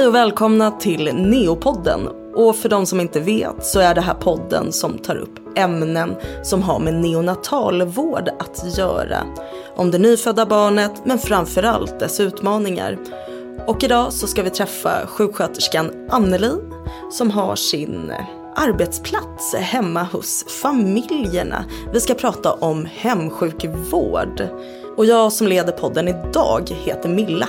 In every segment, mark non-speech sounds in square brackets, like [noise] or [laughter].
Hej och välkomna till Neopodden. Och för de som inte vet så är det här podden som tar upp ämnen som har med neonatalvård att göra. Om det nyfödda barnet men framförallt dess utmaningar. Och idag så ska vi träffa sjuksköterskan Anneli som har sin arbetsplats hemma hos familjerna. Vi ska prata om hemsjukvård. Och jag som leder podden idag heter Milla.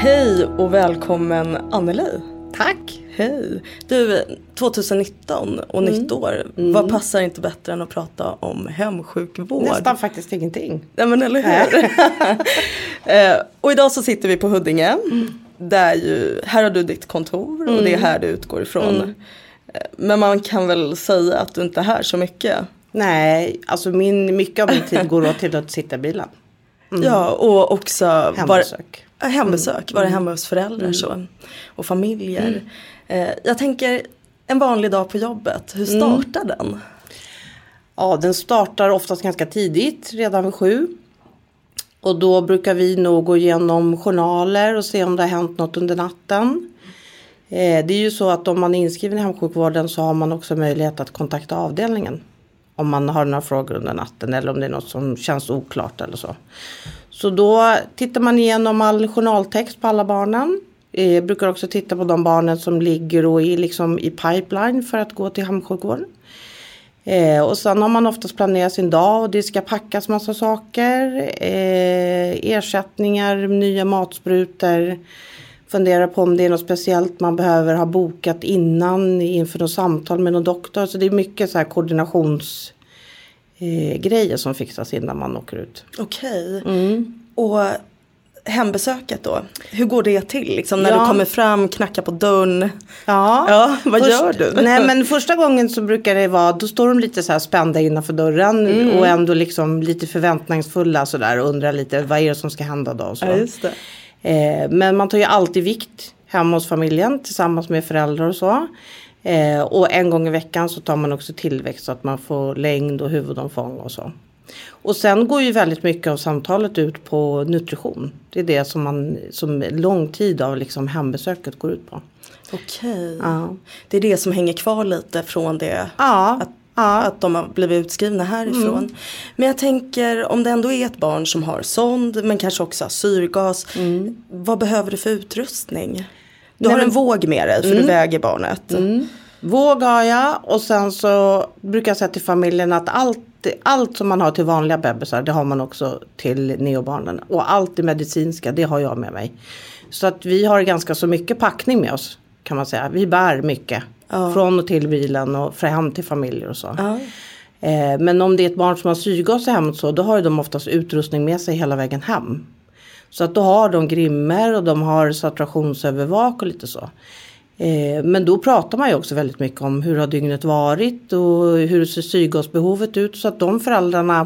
Hej och välkommen Anneli. Tack. Hej. Du, 2019 och mm. nytt år. Mm. Vad passar inte bättre än att prata om hemsjukvård? Nästan faktiskt ingenting. Nej men eller hur. [laughs] Eh, och idag så sitter vi på Huddinge. Mm. Där ju, här har du ditt kontor och det är mm. här du utgår ifrån. Mm. Eh, men man kan väl säga att du inte är här så mycket? Nej, alltså min, mycket av min tid går åt till att sitta i bilen. Mm. Ja, och också hembesök. Var, hembesök, vara hemma hos föräldrar mm. så, och familjer. Eh, jag tänker en vanlig dag på jobbet, hur startar den? Ja, den startar oftast ganska tidigt, redan vid sju. Och då brukar vi nog gå igenom journaler och se om det har hänt något under natten. Eh, det är ju så att om man är inskriven i hemsjukvården så har man också möjlighet att kontakta avdelningen. Om man har några frågor under natten eller om det är något som känns oklart eller så. Så då tittar man igenom all journaltext på alla barnen. Eh, jag brukar också titta på de barnen som ligger och är liksom i pipeline för att gå till hemsjukvården. Eh, och sen har man oftast planerat sin dag och det ska packas massa saker. Eh, ersättningar, nya matsprutor. Fundera på om det är något speciellt man behöver ha bokat innan inför något samtal med någon doktor. Så det är mycket så här koordinationsgrejer eh, som fixas innan man åker ut. Okej. Okay. Mm. Och hembesöket då? Hur går det till? Liksom, när ja. du kommer fram, knackar på dörren. Ja, ja vad Först, gör du? [laughs] Nej men första gången så brukar det vara, då står de lite så här spända innanför dörren mm. och ändå liksom lite förväntningsfulla sådär och undrar lite vad är det som ska hända då? Och så. Ja, just det. Eh, men man tar ju alltid vikt hemma hos familjen tillsammans med föräldrar och så. Eh, och en gång i veckan så tar man också tillväxt så att man får längd och huvudomfång och så. Och sen går ju väldigt mycket av samtalet ut på nutrition. Det är det som, man, som lång tid av liksom hembesöket går ut på. Okej. Ja. Det är det som hänger kvar lite från det. Ja. Att, ja. att de har blivit utskrivna härifrån. Mm. Men jag tänker om det ändå är ett barn som har sond men kanske också har syrgas. Mm. Vad behöver du för utrustning? Du Nej, har en men... våg med dig för mm. du väger barnet. Mm. Våg har jag och sen så brukar jag säga till familjen att allt, allt som man har till vanliga bebisar det har man också till neobarnen. Och allt det medicinska det har jag med mig. Så att vi har ganska så mycket packning med oss kan man säga. Vi bär mycket. Ja. Från och till bilen och hem till familjer och så. Ja. Eh, men om det är ett barn som har syrgas i hemmet så då har de oftast utrustning med sig hela vägen hem. Så att då har de grimmer och de har saturationsövervak och lite så. Eh, men då pratar man ju också väldigt mycket om hur har dygnet varit och hur ser syrgasbehovet ut. Så att de föräldrarna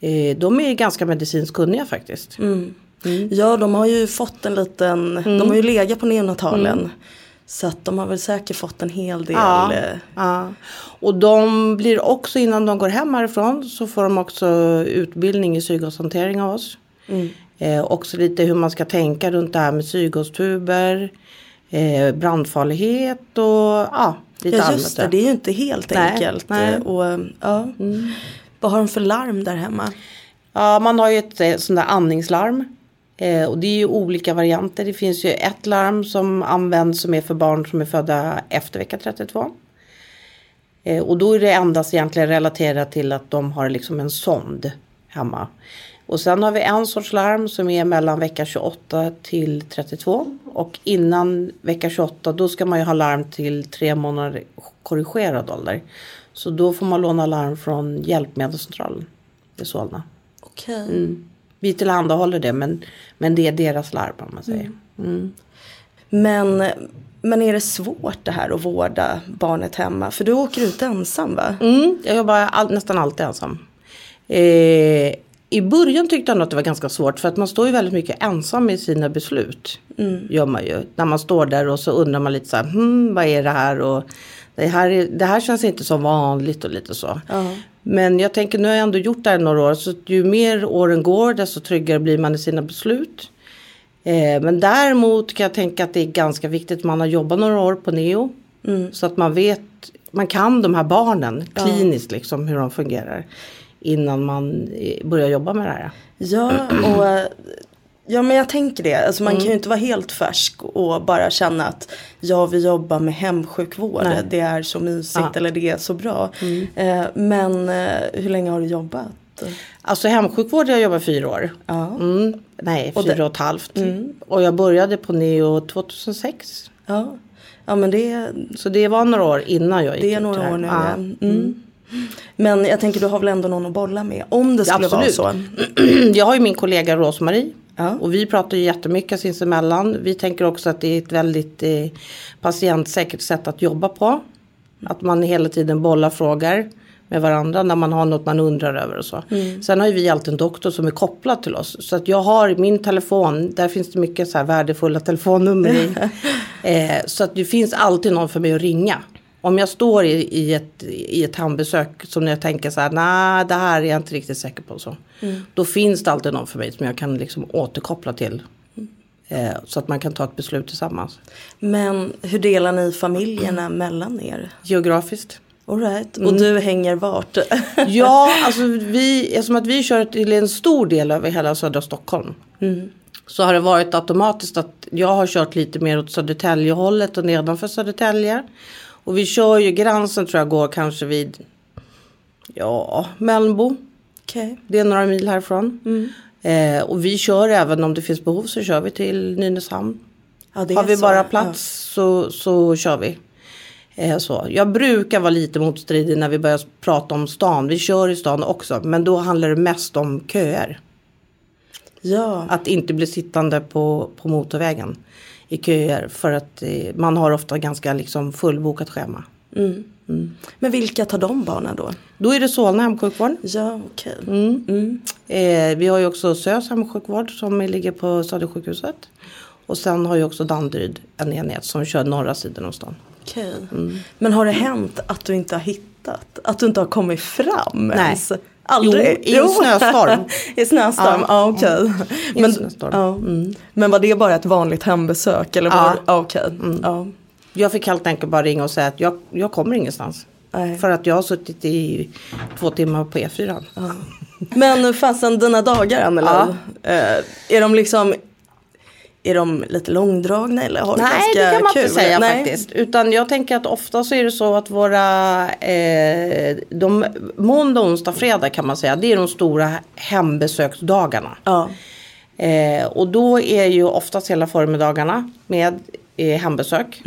eh, de är ganska medicinskt kunniga faktiskt. Mm. Mm. Ja de har ju fått en liten, mm. de har ju legat på neonatalen. Mm. Så att de har väl säkert fått en hel del. Ja, eh, ja. Och de blir också innan de går hem härifrån så får de också utbildning i syrgashantering av oss. Mm. Eh, också lite hur man ska tänka runt det här med syrgastuber eh, brandfarlighet och ja, lite ja, just det. Det är ju inte helt nej, enkelt. Nej. Och, ja. Mm. Vad har de för larm där hemma? Ja, man har ju ett eh, sånt där andningslarm. Eh, och det är ju olika varianter. Det finns ju ett larm som används som är för barn som är födda efter vecka 32. Eh, och då är det endast egentligen relaterat till att de har liksom en sond hemma. Och sen har vi en sorts larm som är mellan vecka 28 till 32. Och innan vecka 28 då ska man ju ha larm till tre månader korrigerad ålder. Så då får man låna larm från Hjälpmedelscentralen i Solna. Okej. Mm. Vi tillhandahåller det men, men det är deras larm om man säger. Mm. Men, men är det svårt det här att vårda barnet hemma? För du åker ut ensam va? Mm, jag jobbar all, nästan alltid ensam. Eh, i början tyckte han att det var ganska svårt för att man står ju väldigt mycket ensam i sina beslut. Mm. Gör man ju. När man står där och så undrar man lite så här, hmm, vad är det här? Och det här, är, det här känns inte som vanligt och lite så. Uh-huh. Men jag tänker nu har jag ändå gjort det här några år så ju mer åren går desto tryggare blir man i sina beslut. Eh, men däremot kan jag tänka att det är ganska viktigt att man har jobbat några år på neo. Så att man vet, man kan de här barnen kliniskt liksom hur de fungerar. Innan man eh, börjar jobba med det här. Ja, och ja, men jag tänker det. Alltså, man Mm. kan ju inte vara helt färsk och bara känna att ja, vi jobbar med hemsjukvård. Nej. Det är så mysigt. Mm. eller det är så bra. Eh, men eh, hur länge har du jobbat? Alltså hemsjukvård har jag jobbat fyra år. Ja. Mm, nej, Och fyra det- och ett halvt. Och jag började på neo 2006. Ja, ja men det, Så det var några år innan jag gick det är några år nu. Ja. Mm. Men jag tänker du har väl ändå någon att bolla med. Om det skulle Absolut. vara så. [clears throat] Jag har ju min kollega Rosmarie. Ja. Och vi pratar ju jättemycket sinsemellan. Vi tänker också att det är ett väldigt eh, patientsäkert sätt att jobba på. Att man hela tiden bollar frågor med varandra när man har något man undrar över och så. Sen har ju vi alltid en doktor som är kopplad till oss. Så att jag har min telefon, där finns det mycket så här värdefulla telefonnummer i. [laughs] eh, så att det finns alltid någon för mig att ringa. Om jag står i, i, ett, i ett hembesök som när jag tänker så här, nej det här är jag inte riktigt säker på. Så. Då finns det alltid någon för mig som jag kan liksom återkoppla till. Eh, så att man kan ta ett beslut tillsammans. Men hur delar ni familjerna mellan er? Geografiskt. All right. Mm. Och du hänger vart? [laughs] Ja, alltså vi, eftersom att vi kör till en stor del över hela södra Stockholm. Så har det varit automatiskt att jag har kört lite mer åt Södertäljehållet och nedanför Södertälje. Och vi kör ju gränsen tror jag går kanske vid, ja, Mölnbo. Okej. Det är några mil härifrån. Eh, och vi kör även om det finns behov så kör vi till Nynäshamn. Ja, Har vi så. bara plats så, så kör vi. Eh, så. Jag brukar vara lite motstridig när vi börjar prata om stan. Vi kör i stan också. Men då handlar det mest om köer. Ja. Att inte bli sittande på, på motorvägen i köer. För att eh, man har ofta ganska liksom fullbokat schema. Men vilka tar de barnen då? Då är det Solna hemsjukvård. Ja, okej. Mm. Eh, vi har ju också SÖS hemsjukvård som ligger på Södersjukhuset. Och sen har ju också Danderyd en enhet som kör norra sidan av stan. Okej. Mm. Men har det hänt att du inte har hittat? Att du inte har kommit fram Nej. ens? Aldrig? Jo, i en snöstorm. [laughs] I snöstorm, ja, Ja. okej. I en Men, snöstorm. ja. Men var det bara ett vanligt hembesök? Eller Ja. var, ja. Okej. Ja. Jag fick helt enkelt bara ringa och säga att jag, jag kommer ingenstans. Nej. För att jag har suttit i två timmar på E E4. Men fasen dina dagar Anneli. Eh, är de liksom är de lite långdragna eller har Nej, ganska det kan man kul? inte säga Nej. faktiskt. Utan jag tänker att ofta så är det så att våra, eh, de, måndag, onsdag, fredag kan man säga, det är de stora hembesöksdagarna. Ja. Eh, och då är ju oftast hela förmiddagarna med eh, hembesök.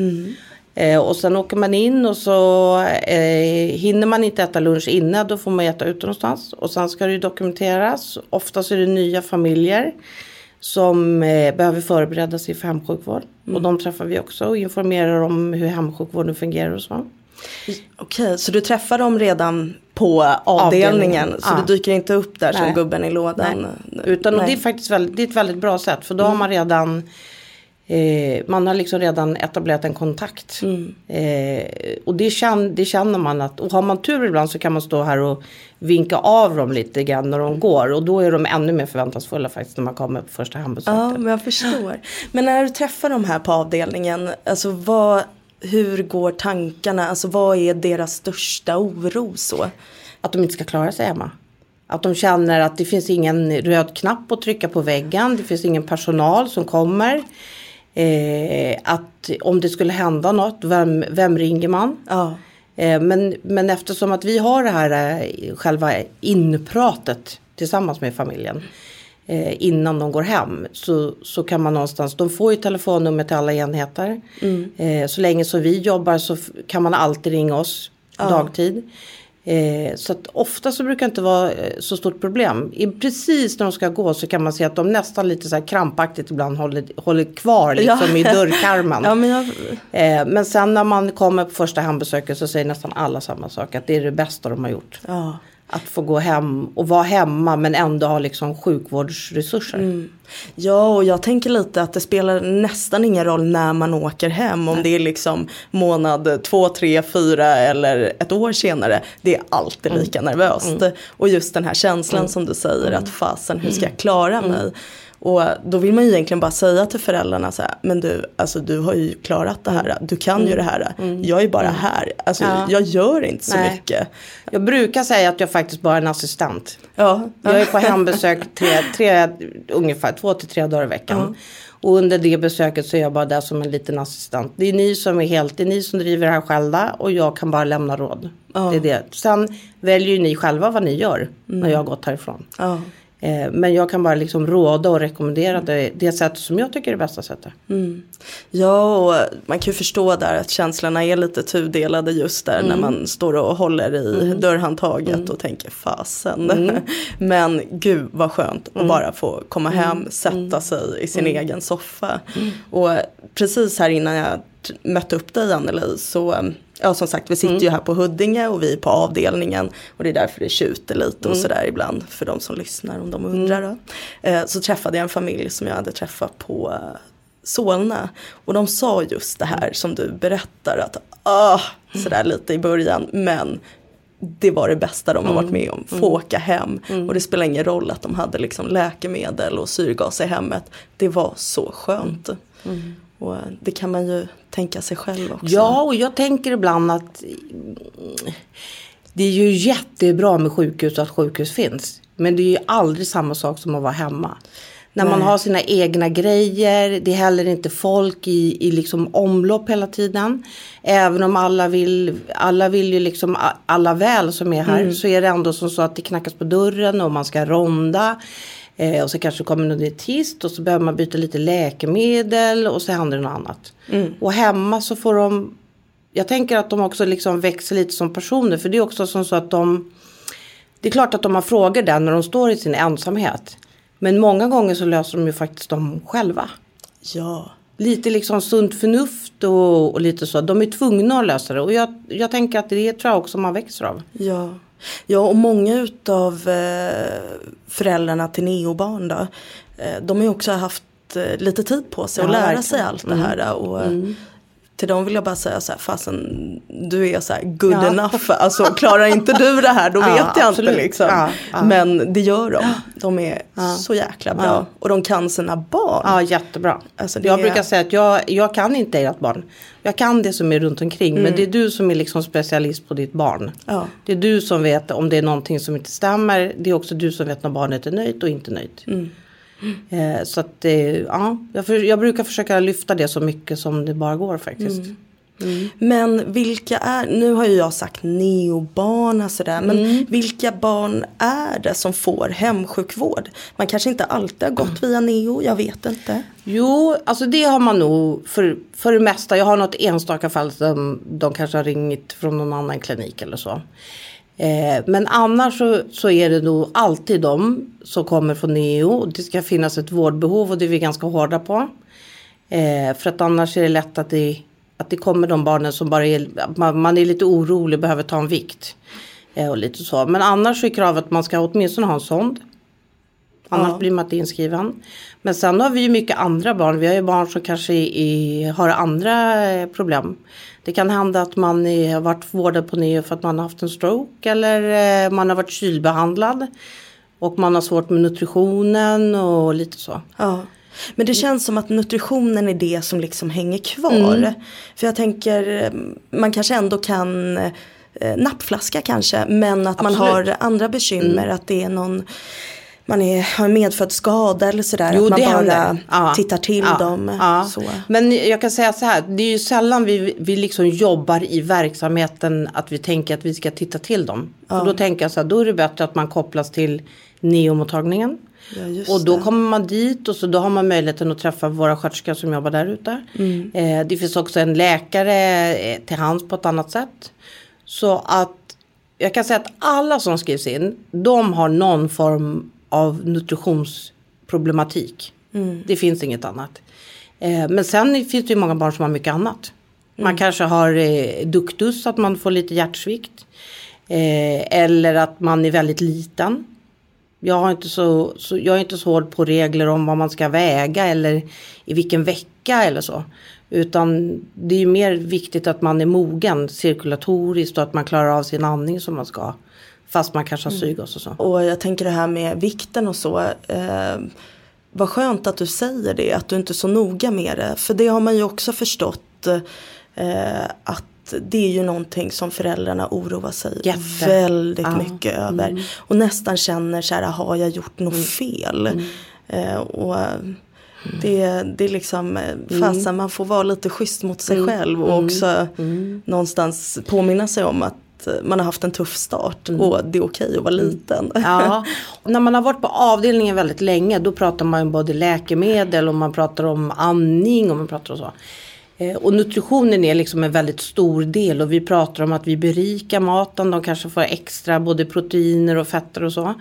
Eh, och sen åker man in och så eh, hinner man inte äta lunch inne då får man äta ute någonstans. Och sen ska det ju dokumenteras. Oftast är det nya familjer som eh, behöver förbereda sig för hemsjukvård. Och de träffar vi också och informerar om hur hemsjukvården fungerar och så. Okej, så du träffar dem redan på avdelningen? Avdelningen, Så ja. du dyker inte upp där som Nej. gubben i lådan? Nej. Utan och Nej. det är faktiskt väldigt, det är ett väldigt bra sätt. För då har man redan eh, man har liksom redan etablerat en kontakt. Eh, och det, känn, det känner man att, och har man tur ibland så kan man stå här och vinka av dem lite grann när de går. Och då är de ännu mer förväntansfulla faktiskt när man kommer på första hembesöket. Ja, men jag förstår. Men när du träffar de här på avdelningen, alltså vad, hur går tankarna? Alltså vad är deras största oro så? Att de inte ska klara sig hemma. Att de känner att det finns ingen röd knapp att trycka på väggen. Det finns ingen personal som kommer. Eh, att om det skulle hända något, vem, vem ringer man? Ja. Eh, men, men eftersom att vi har det här eh, själva inpratet tillsammans med familjen. Eh, innan de går hem. Så, så kan man någonstans, de får ju telefonnummer till alla enheter. Eh, så länge som vi jobbar så kan man alltid ringa oss dagtid. Eh, så att ofta så brukar det inte vara eh, så stort problem. I, precis när de ska gå så kan man se att de nästan lite så här krampaktigt ibland håller, håller kvar liksom Ja. i dörrkarmen. [laughs] Ja, men jag, Eh, men sen när man kommer på första hembesöket så säger nästan alla samma sak. Att det är det bästa de har gjort. ja. Att få gå hem och vara hemma men ändå ha liksom sjukvårdsresurser. Mm. Ja, och jag tänker lite att det spelar nästan ingen roll när man åker hem. Om det är liksom månad två, tre, fyra eller ett år senare. Det är alltid lika nervöst. Och just den här känslan som du säger att fasen hur ska jag klara mig? Och då vill man ju egentligen bara säga till föräldrarna så här, men du, alltså du har ju klarat det här, du kan ju det här, jag är bara här, alltså Mm. Ja. jag gör inte så Nej. mycket. Jag brukar säga att jag faktiskt bara är en assistent. Ja, Jag är på hembesök tre, tre, ungefär två till tre dagar i veckan. Och under det besöket så är jag bara där som en liten assistent. Det är ni som är helt, det är ni som driver det här själva och jag kan bara lämna råd. Det är det. Sen väljer ju ni själva vad ni gör när jag har gått härifrån. Eh, men jag kan bara liksom råda och rekommendera det, det sättet som jag tycker är det bästa sättet. Ja, och man kan ju förstå där att känslorna är lite tudelade just där när man står och håller i dörrhandtaget och tänker fasen. [laughs] Men gud vad skönt att bara få komma hem, sätta sig i sin egen soffa. Och precis här innan jag mötte upp dig Anneli så Ja som sagt vi sitter ju här på Huddinge och vi är på avdelningen och det är därför det tjuter lite och sådär ibland för de som lyssnar om de undrar. Då. Eh, så träffade jag en familj som jag hade träffat på eh, Solna. Och de sa just det här som du berättar att ah, sådär lite i början men det var det bästa de har varit med om. Få åka hem och det spelar ingen roll att de hade liksom läkemedel och syrgas i hemmet. Det var så skönt. Och det kan man ju tänka sig själv också. Ja, och jag tänker ibland att mm, det är ju jättebra med sjukhus att sjukhus finns. Men det är ju aldrig samma sak som att vara hemma. När man Nej. har sina egna grejer, det är heller inte folk i, i liksom omlopp hela tiden. Även om alla vill, alla vill ju liksom alla väl som är här så är det ändå som så att det knackas på dörren och man ska ronda. Eh, och så kanske kommer någon dietist och så behöver man byta lite läkemedel och så händer det något annat. Och hemma så får de jag tänker att de också liksom växer lite som personer. För det är också som så att de... Det är klart att de har frågor där när de står i sin ensamhet. Men många gånger så löser de ju faktiskt dem själva. Ja. Lite liksom sunt förnuft och, och lite så. De är tvungna att lösa det. Och jag, jag tänker att det tror jag också man växer av. Ja. Ja, och många utav eh, föräldrarna till neobarn då, eh, de har ju också haft eh, lite tid på sig Ja, att lära verkligen. sig allt det här. Och, eh, Till dem vill jag bara säga så här, fasen du är så här good Ja. enough. Alltså klarar inte du det här då [laughs] Ja, vet jag absolut. inte liksom. Ja. Men det gör de. De är så jäkla bra. Och de kan sina barn. Ja, jättebra. Alltså, jag är- brukar säga att jag, jag kan inte ert barn. Jag kan det som är runt omkring. Men det är du som är liksom specialist på ditt barn. Det är du som vet om det är någonting som inte stämmer. Det är också du som vet när barnet är nöjt och inte nöjt. Eh, så att ja, jag, för, jag brukar försöka lyfta det så mycket som det bara går faktiskt. Men vilka är, nu har ju jag sagt neobarn och sådär, men Mm. vilka barn är det som får hemsjukvård? Man kanske inte alltid har gått via neo, jag vet inte. Jo, alltså det har man nog för, för det mesta. Jag har något enstaka fall som de kanske har ringt från någon annan klinik eller så. Eh, men annars så, så är det nog alltid de som kommer från neo. Det ska finnas ett vårdbehov och det är vi ganska hårda på. Eh, för att annars är det lätt att det, att det kommer de barnen som bara är, man, man är lite orolig, behöver ta en vikt. Eh, och lite så. Men annars så är kravet att man ska åtminstone ha en sond. Annars Ja. blir man inte inskriven. Men sen har vi ju mycket andra barn. Vi har ju barn som kanske är, har andra eh, problem. Det kan hända att man är, har varit vårdad på neo för att man har haft en stroke. Eller eh, man har varit kylbehandlad. Och man har svårt med nutritionen och lite så. Ja. Men det känns som att nutritionen är det som liksom hänger kvar. Mm. För jag tänker, eh, man kanske ändå kan eh, nappflaska kanske, men att man Absolut. Mm. har andra bekymmer, att det är någon man är, har en medfödd skada eller sådär. att man bara. Ja. tittar till Ja. dem. Ja. Så. Men jag kan säga så här, det är ju sällan vi, vi liksom jobbar i verksamheten att vi tänker att vi ska titta till dem. För då tänker jag så här, då är det bättre att man kopplas till neomottagningen. Ja, och då det. kommer man dit och så då har man möjligheten att träffa våra sköterskor som jobbar där ute. Mm. Eh, det finns också en läkare eh, till hands på ett annat sätt. Så att jag kan säga att alla som skrivs in, de har någon form av nutritionsproblematik. Det finns inget annat. Eh, men sen finns det ju många barn som har mycket annat. Man kanske har eh, duktus, att man får lite hjärtsvikt. Eh, eller att man är väldigt liten. Jag, har inte så, så, jag är inte så hård på regler om vad man ska väga eller i vilken vecka eller så. Utan det är ju mer viktigt att man är mogen cirkulatoriskt och att man klarar av sin andning som man ska. Fast man kanske har syrgas och så. Och jag tänker det här med vikten och så. Eh, vad skönt att du säger det, att du inte är så noga med det. För det har man ju också förstått eh, att det är ju någonting som föräldrarna oroar sig Jätte. väldigt Ja. mycket över. Och nästan känner så här, har jag gjort något fel? Eh, och det, det är liksom, eh, fasen man får vara lite schysst mot sig själv och också någonstans påminna sig om att man har haft en tuff start och det är okej att vara liten. Ja, och när man har varit på avdelningen väldigt länge då pratar man ju både läkemedel och man pratar om andning och man pratar om så. Eh, Och nutritionen är liksom en väldigt stor del och vi pratar om att vi berikar maten. De kanske får extra både proteiner och fetter och så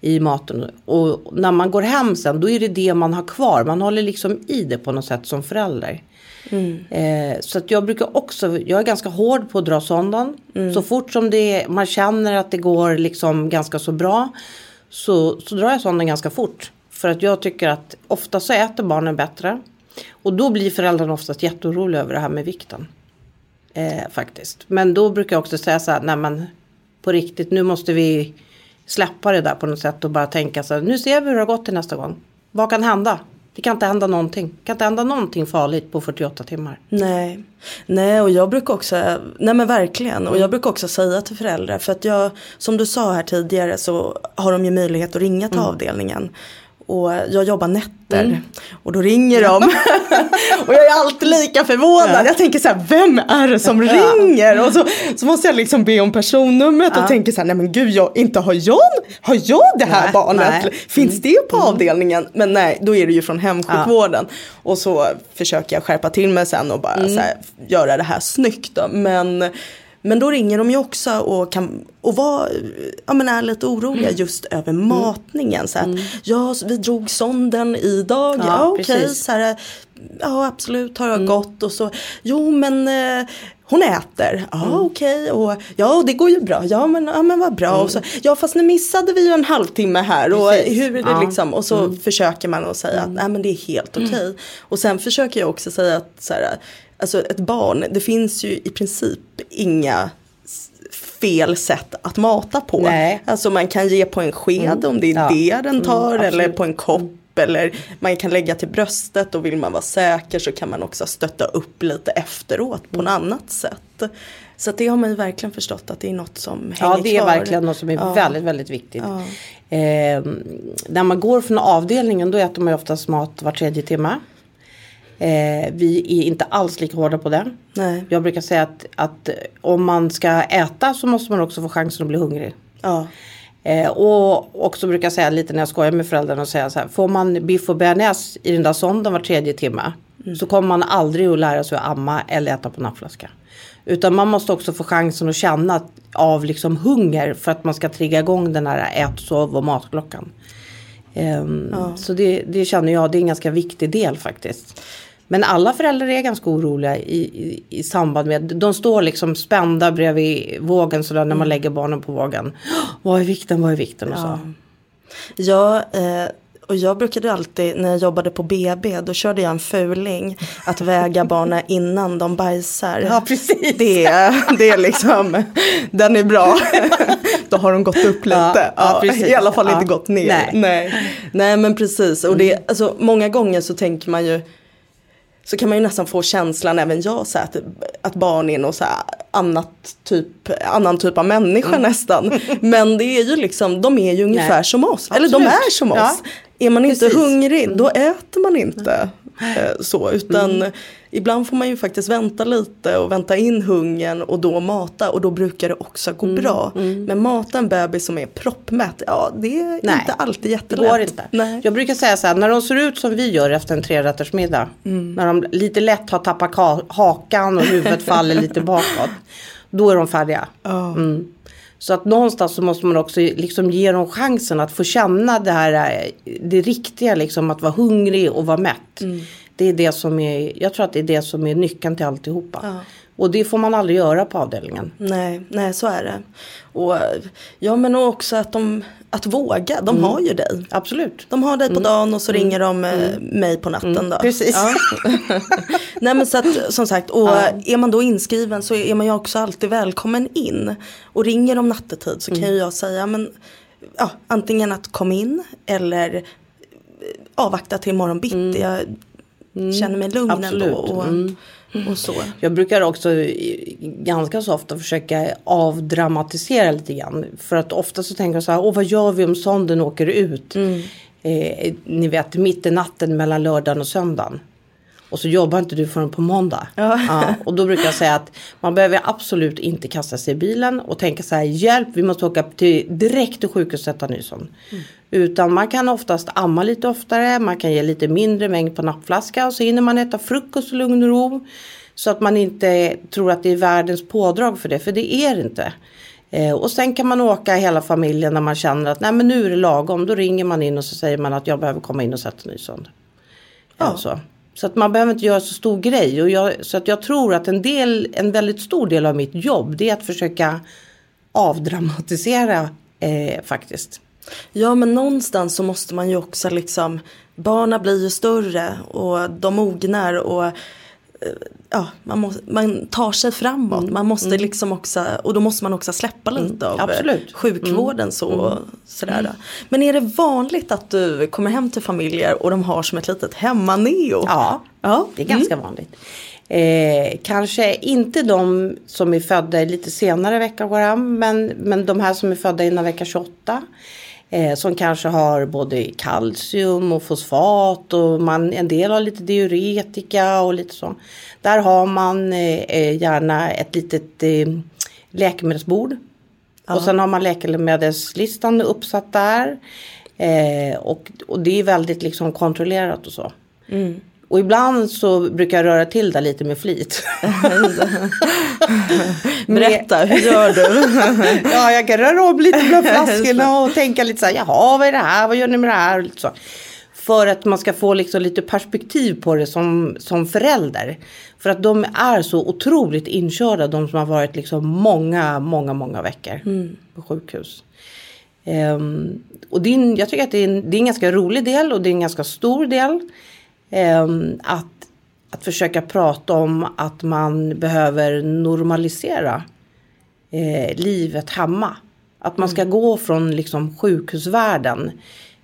i maten. Och när man går hem sen då är det det man har kvar. Man håller liksom i det på något sätt som förälder. Eh, så att jag brukar också, jag är ganska hård på att dra sondan. Så fort som det, man känner att det går liksom ganska så bra så, så drar jag sonden ganska fort. För att jag tycker att ofta så äter barnen bättre. Och då blir föräldrarna oftast jätteoroliga över det här med vikten. Eh, faktiskt. Men då brukar jag också säga så här, nej men på riktigt nu måste vi släppa det där på något sätt och bara tänka så här, nu ser vi hur det har gått till nästa gång. Vad kan hända? Det kan inte hända någonting. Det kan inte hända någonting farligt på 48 timmar. Nej. nej, och jag brukar också, nej men verkligen, och jag brukar också säga till föräldrar, för att jag, som du sa här tidigare så har de ju möjlighet att ringa till avdelningen. Och jag jobbar nätter och då ringer de. [laughs] och jag är alltid lika förvånad. Jag tänker så här, vem är det som ringer? Och så, så måste jag liksom be om personnumret och tänker så här, nej men gud, jag, inte har jag, har jag det här Nej, barnet? nej. Finns det på avdelningen? Men nej, då är det ju från hemsjukvården. Och så försöker jag skärpa till mig sen och bara så här, göra det här snyggt då. Men, men då ringer de ju också och, kan, och var, ja, men är lite oroliga just över matningen. Så att, ja, vi drog sonden idag. Ja, Ja, okej. så här, ja, absolut har jag gått. Och så, jo men eh, hon äter. Ja, okej. Och ja, och det går ju bra. Ja, men, ja, men vad bra. Och så, ja, fast nu missade vi ju en halvtimme här. Och Precis. hur är det Ja. liksom? Och så försöker man att säga att nej men det är helt okej. Och sen försöker jag också säga att så här, alltså ett barn, det finns ju i princip inga fel sätt att mata på. Nej. Alltså man kan ge på en sked om det är Ja. det den tar eller absolut. på en kopp. Eller man kan lägga till bröstet och vill man vara säker så kan man också stötta upp lite efteråt på något annat sätt. Så det har man ju verkligen förstått att det är något som hänger Ja, det är kvar. verkligen något som är Ja. väldigt, väldigt viktigt. Ja. Eh, när man går från avdelningen då äter man ju oftast mat var tredje timme. Eh, vi är inte alls lika hårda på det. Nej. Jag brukar säga att, att om man ska äta så måste man också få chansen att bli hungrig. Ja. Eh, och också brukar jag säga lite när jag skojar med föräldrarna och säga så här. Får man biff och bearnaise i den där sonden var tredje timme. Så kommer man aldrig att lära sig att amma eller äta på nappflaska. Utan man måste också få chansen att känna av liksom hunger för att man ska trigga igång den här ät, sov och matklockan. Ehm, Så det, det känner jag, det är en ganska viktig del faktiskt. Men alla föräldrar är ganska oroliga i, i, i samband med, de står liksom spända bredvid vågen sådär när man lägger barnen på vågen. Vad är vikten, vad är vikten och så. Ja, eh, och jag brukade alltid när jag jobbade på BB då körde jag en fuling att väga [laughs] barnen innan de bajsar. Ja, precis. Det, det är liksom, den är bra. [laughs] då har de gått upp lite. Ja, ja, Ja. I alla fall Ja. inte gått ner. Nej. Nej. Nej. men precis. Och det, alltså, många gånger så tänker man ju så kan man ju nästan få känslan, även jag, så att, att barn är någon så annat typ, annan typ av människa Mm. nästan. [laughs] Men det är ju liksom, de är ju ungefär Nej. som oss. Eller de Absolut. är som oss. Ja. Är man inte Precis. hungrig, då äter man inte. eh, Så, utan Mm. Ibland får man ju faktiskt vänta lite och vänta in hungern och då mata och då brukar det också gå Mm. bra. Men mata en bebis som är proppmätt, ja det är Nej, inte alltid Det jättelätt. går inte. Nej. Jag brukar säga så här, när de ser ut som vi gör efter en trerättersmiddag. När de lite lätt har tappat ka- hakan och huvudet faller lite [laughs] bakåt. Då är de färdiga. Mm. Så att någonstans så måste man också liksom ge dem chansen att få känna det här, eh, det riktiga liksom att vara hungrig och vara mätt. Det är det som är, jag tror att det är det som är nyckeln till alltihopa. Ja. Och det får man aldrig göra på avdelningen. Nej, nej så är det. Och ja men också att de, att våga, de har ju dig. Absolut. De har dig på dagen och så ringer de eh, mig på natten då. Precis. Ja. [laughs] Nej men så att som sagt, och är man då inskriven så är man ju också alltid välkommen in. Och ringer de nattetid så kan ju jag säga men ja, antingen att kom in eller avvakta till imorgon bitti. Jag känner mig lugn Mm. Absolut. ändå. Och, Mm. och så. Jag brukar också ganska så ofta försöka avdramatisera lite grann. För att ofta så tänker jag så här, åh vad gör vi om sonden åker ut? Eh, ni vet mitt i natten mellan lördagen och söndagen. Och så jobbar inte du förrän på måndag. Ja. och då brukar jag säga att man behöver absolut inte kasta sig i bilen och tänka så här, hjälp vi måste åka till, direkt till sjukhuset och sätta nyson. Utan man kan oftast amma lite oftare, man kan ge lite mindre mängd på nappflaska och så hinner man äta frukost i lugn och ro. Så att man inte tror att det är världens pådrag för det, för det är det inte. Eh, och sen kan man åka hela familjen när man känner att nej men nu är det lagom. Då ringer man in och så säger man att jag behöver komma in och sätta nysond. Ja. Ja. Så så att man behöver inte göra så stor grej. Och jag, så att jag tror att en, del, en väldigt stor del av mitt jobb det är att försöka avdramatisera eh, faktiskt. Ja men någonstans så måste man ju också liksom Barna blir ju större och de mognar och Ja, man, måste, man tar sig framåt. Man måste liksom också, och då måste man också släppa lite av eh, absolut. sjukvården. Så, sådär. Men är det vanligt att du kommer hem till familjer och de har som ett litet hemmaneo? Ja, Ja. det är ganska vanligt. Eh, kanske inte de som är födda lite senare vecka går hem. Men, men de här som är födda innan vecka 28. Eh, som kanske har både kalcium och fosfat och man, en del har lite diuretika och lite så. Där har man eh, eh, gärna ett litet eh, läkemedelsbord. Och sen har man läkemedelslistan uppsatt där. Eh, och, och det är väldigt liksom kontrollerat och så. Och ibland så brukar jag röra till det lite med flit. [laughs] Berätta, hur gör du? [laughs] ja, jag kan röra om lite bland [laughs] flaskorna och tänka lite så här, jaha, vad är det här, vad gör ni med det här? Och så. För att man ska få liksom lite perspektiv på det som, som förälder. För att de är så otroligt inkörda, de som har varit liksom många, många, många veckor på sjukhus. Ehm, och det är, jag tycker att det är, en, det är en ganska rolig del och det är en ganska stor del. Ehm, att, att försöka prata om att man behöver normalisera eh, livet hemma. Att man ska gå från liksom sjukhusvärlden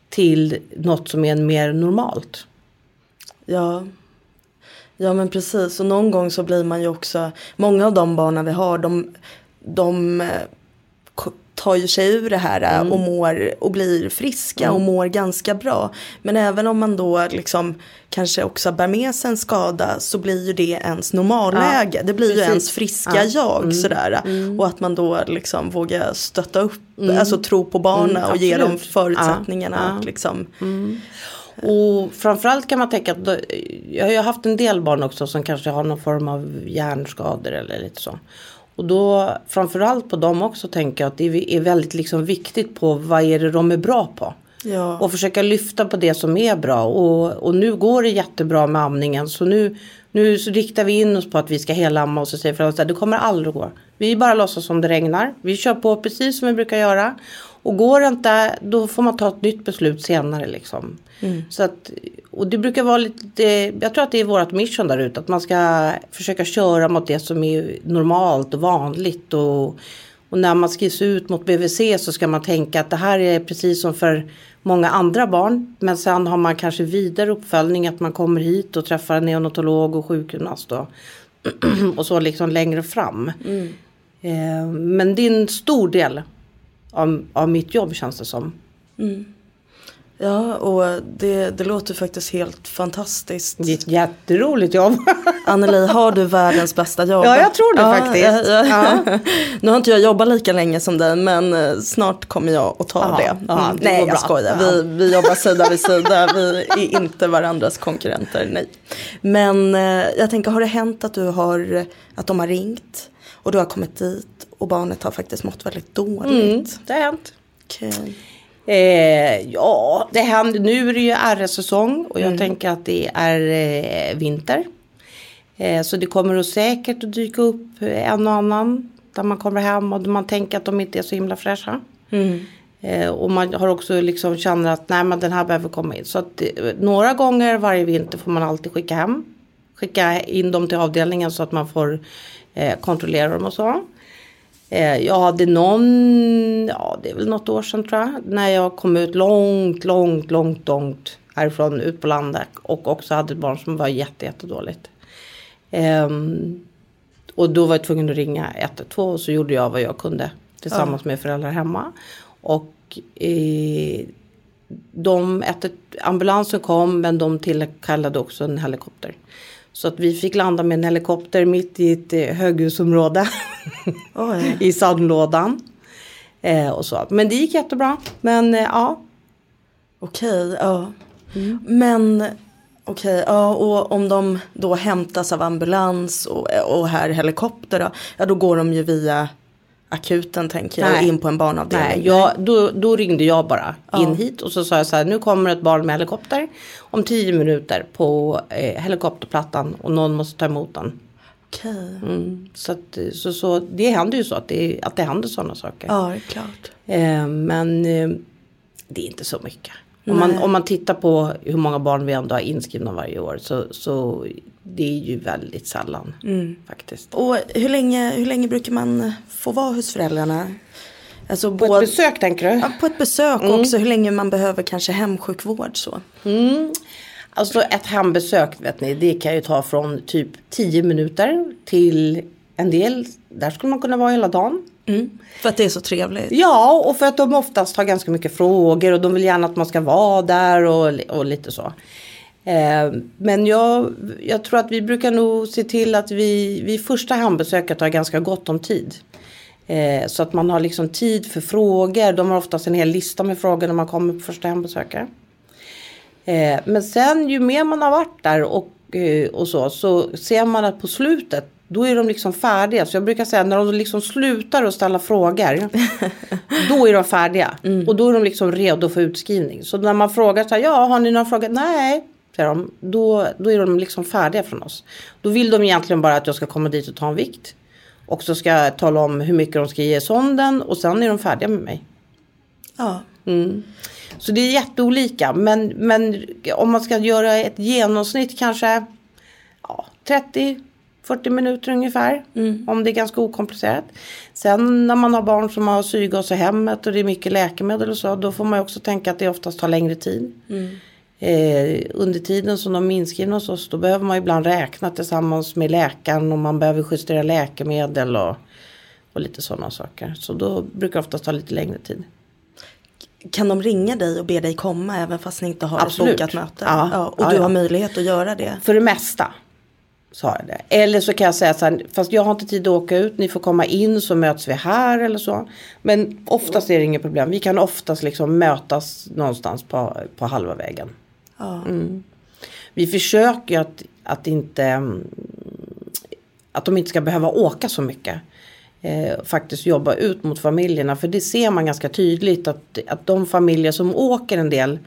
till något som är mer normalt. Ja. ja men precis och någon gång så blir man ju också, många av de barnen vi har de, de eh, tar ju sig ur det här eh, Mm. och mår och blir friska och mår ganska bra. Men även om man då liksom kanske också bär med sig en skada så blir ju det ens normalläge. Ja, det blir ju precis. ens friska Ja. jag sådär. Och att man då liksom vågar stötta upp, alltså tro på barnen Mm, och ge dem förutsättningarna Ja, att liksom Och framförallt kan man tänka att jag har ju haft en del barn också som kanske har någon form av hjärnskador eller lite så. Och då framförallt på dem också tänker jag att det är väldigt liksom viktigt på vad är det de är bra på. Ja. Och försöka lyfta på det som är bra. Och, och nu går det jättebra med amningen. Så nu, nu så riktar vi in oss på att vi ska helamma och så säger föräldrarna att det kommer aldrig gå. Vi bara låtsas som det regnar. Vi kör på precis som vi brukar göra. Och går det inte, då får man ta ett nytt beslut senare liksom. Så att, och det brukar vara lite, jag tror att det är vårt mission där ute. Att man ska försöka köra mot det som är normalt och vanligt. Och, och när man skrivs ut mot BVC så ska man tänka att det här är precis som för många andra barn. Men sen har man kanske vidare uppföljning att man kommer hit och träffar en neonatolog och sjukgymnast. Och, [clears throat] och så liksom längre fram. Eh, men det är en stor del av, av mitt jobb känns det som. Ja, och det, det låter faktiskt helt fantastiskt. Det är ett jätteroligt jobb. [laughs] Anneli, har du världens bästa jobb? Ja, jag tror det faktiskt. Ja, ja. Ja. [laughs] Nu har inte jag jobbat lika länge som dig, men eh, snart kommer jag att ta Ja, det. ja, Mm. det nej, jag skojar. Ja. Vi, vi jobbar sida vid sida. Vi är inte varandras konkurrenter, nej. Men eh, jag tänker, har det hänt att, du har, att de har ringt och du har kommit dit och barnet har faktiskt mått väldigt dåligt? Mm, det har hänt. Okej. Eh, ja, det händer. Nu är det ju RS-säsong och jag tänker att det är eh, vinter. Eh, så det kommer att säkert att dyka upp en och annan där man kommer hem och man tänker att de inte är så himla fräscha. Eh, och man har också liksom känner att nej men den här behöver komma in. Så att eh, några gånger varje vinter får man alltid skicka hem. Skicka in dem till avdelningen så att man får eh, kontrollera dem och så. Eh, jag hade någon, ja det är väl något år sedan tror jag. När jag kom ut långt, långt, långt, långt härifrån ut på landet. Och också hade ett barn som var jätte, jättedåligt. Ehm, och då var jag tvungen att ringa 112 och så gjorde jag vad jag kunde tillsammans med föräldrar hemma. Och eh, de, ambulansen kom men de tillkallade också en helikopter. Så att vi fick landa med en helikopter mitt i ett eh, höghusområde Oj. [laughs] i sandlådan. Eh, och så. Men det gick jättebra. Men eh, ja, Okej, ja. Men okej, ja och om de då hämtas av ambulans och, och här helikopter då, ja då går de ju via akuten tänker jag, Nej. in på en barnavdelning. Nej, jag, då, då ringde jag bara Ja. in hit och så sa jag så här, nu kommer ett barn med helikopter om tio minuter på eh, helikopterplattan och någon måste ta emot den. Okej, Mm. Så, att, så, så det händer ju så att det, att det händer sådana saker. ja det är klart. Eh, men eh, det är inte så mycket. Om man, om man tittar på hur många barn vi ändå har inskrivna varje år så, så det är ju väldigt sällan Mm. faktiskt. Och hur länge, hur länge brukar man få vara hos föräldrarna? Alltså På både, ett besök tänker du? ja, på ett besök och också hur länge man behöver kanske hemsjukvård så. Alltså ett hembesök vet ni, det kan ju ta från typ 10 minuter till en del, där skulle man kunna vara hela dagen. Mm. För att det är så trevligt. Ja, och för att de oftast har ganska mycket frågor och de vill gärna att man ska vara där och, och lite så. Eh, men jag, jag tror att vi brukar nog se till att vi vid första hembesöket har ganska gott om tid. Eh, så att man har liksom tid för frågor. De har oftast en hel lista med frågor när man kommer på första hembesöket. Eh, men sen ju mer man har varit där och, eh, och så, så ser man att på slutet då är de liksom färdiga. Så jag brukar säga när de liksom slutar att ställa frågor. då är de färdiga. Och då är de liksom redo för utskrivning. Så när man frågar så här, ja har ni några frågor? Nej, säger de. Då, då är de liksom färdiga från oss. Då vill de egentligen bara att jag ska komma dit och ta en vikt. Och så ska jag tala om hur mycket de ska ge sonden och sen är de färdiga med mig. Ja. Så det är jätteolika. Men, men om man ska göra ett genomsnitt kanske ja, 30-40 minuter ungefär. Om det är ganska okomplicerat. Sen när man har barn som har syrgas i hemmet och det är mycket läkemedel och så. Då får man också tänka att det oftast tar längre tid. Eh, under tiden som de är inskrivna hos oss då behöver man ibland räkna tillsammans med läkaren och man behöver justera läkemedel och, och lite sådana saker. Så då brukar det oftast ta lite längre tid. Kan de ringa dig och be dig komma även fast ni inte har Absolut. ett bokat möte? Ja. och Ja, du ja. har möjlighet att göra det? För det mesta. Sa jag det. Eller så kan jag säga så här, fast jag har inte tid att åka ut, ni får komma in så möts vi här eller så. Men oftast är det inget problem. Vi kan oftast liksom mötas någonstans på, på halva vägen. Ja. Vi försöker att, att inte mm, att de inte ska behöva åka så mycket. Eh, faktiskt jobba ut mot familjerna. För det ser man ganska tydligt att, att de familjer som åker en del.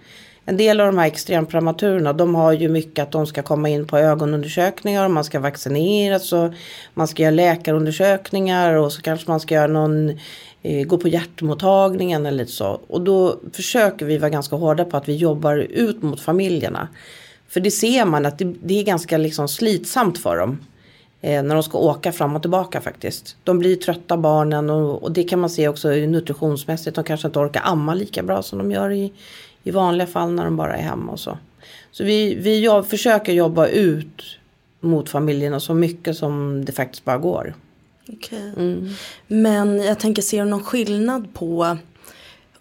En del av de här extremprematurerna de har ju mycket att de ska komma in på ögonundersökningar och man ska vaccineras och man ska göra läkarundersökningar och så kanske man ska göra någon eh, gå på hjärtmottagningen eller lite så. Och då försöker vi vara ganska hårda på att vi jobbar ut mot familjerna. För det ser man att det, det är ganska liksom slitsamt för dem. Eh, när de ska åka fram och tillbaka faktiskt. De blir trötta barnen och, och det kan man se också nutritionsmässigt. De kanske inte orkar amma lika bra som de gör i, i vanliga fall när de bara är hemma och så. Så vi, vi jobb, försöker jobba ut mot familjerna så mycket som det faktiskt bara går. Okej. Men jag tänker, ser du någon skillnad på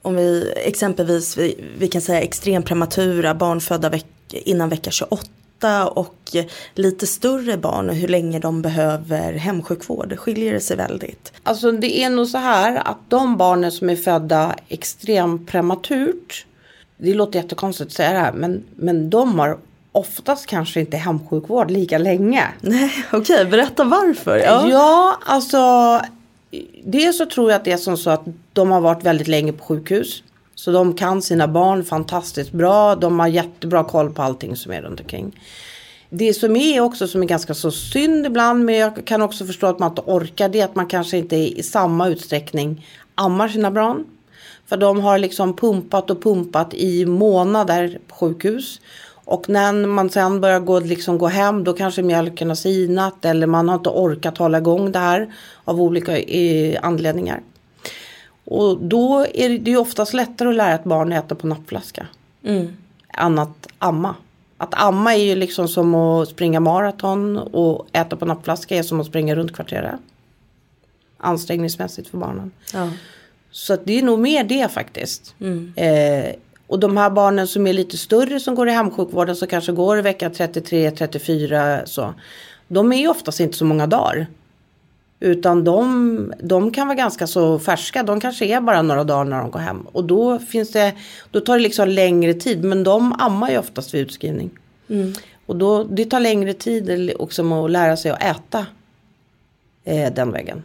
om vi exempelvis, vi, vi kan säga extremt prematura barn födda veck, innan vecka 28 och lite större barn och hur länge de behöver hemsjukvård. Skiljer det sig väldigt? Alltså det är nog så här att de barnen som är födda extremt prematurt. Det låter jättekonstigt att säga det här men, men de har oftast kanske inte hemsjukvård lika länge. Nej, okej, berätta varför. Ja. alltså dels så tror jag att det är som så att de har varit väldigt länge på sjukhus. Så de kan sina barn fantastiskt bra. De har jättebra koll på allting som är runt omkring. Det som är också som är ganska så synd ibland men jag kan också förstå att man inte orkar det är att man kanske inte i samma utsträckning ammar sina barn. För de har liksom pumpat och pumpat i månader på sjukhus. Och när man sen börjar gå, liksom gå hem då kanske mjölken har sinat eller man har inte orkat hålla igång det här av olika eh, anledningar. Och då är det, det är oftast lättare att lära ett barn att äta på nappflaska. Mm. än att amma. Att amma är ju liksom som att springa maraton och äta på nappflaska är som att springa runt kvarteret. Ansträngningsmässigt för barnen. Ja. Så det är nog mer det faktiskt. Eh, och de här barnen som är lite större som går i hemsjukvården som kanske går i vecka 33, 34 så. De är ju oftast inte så många dagar. Utan de, de kan vara ganska så färska. De kanske är bara några dagar när de går hem. Och då finns det, då tar det liksom längre tid. Men de ammar ju oftast vid utskrivning. Och då, det tar längre tid också att lära sig att äta eh, den vägen.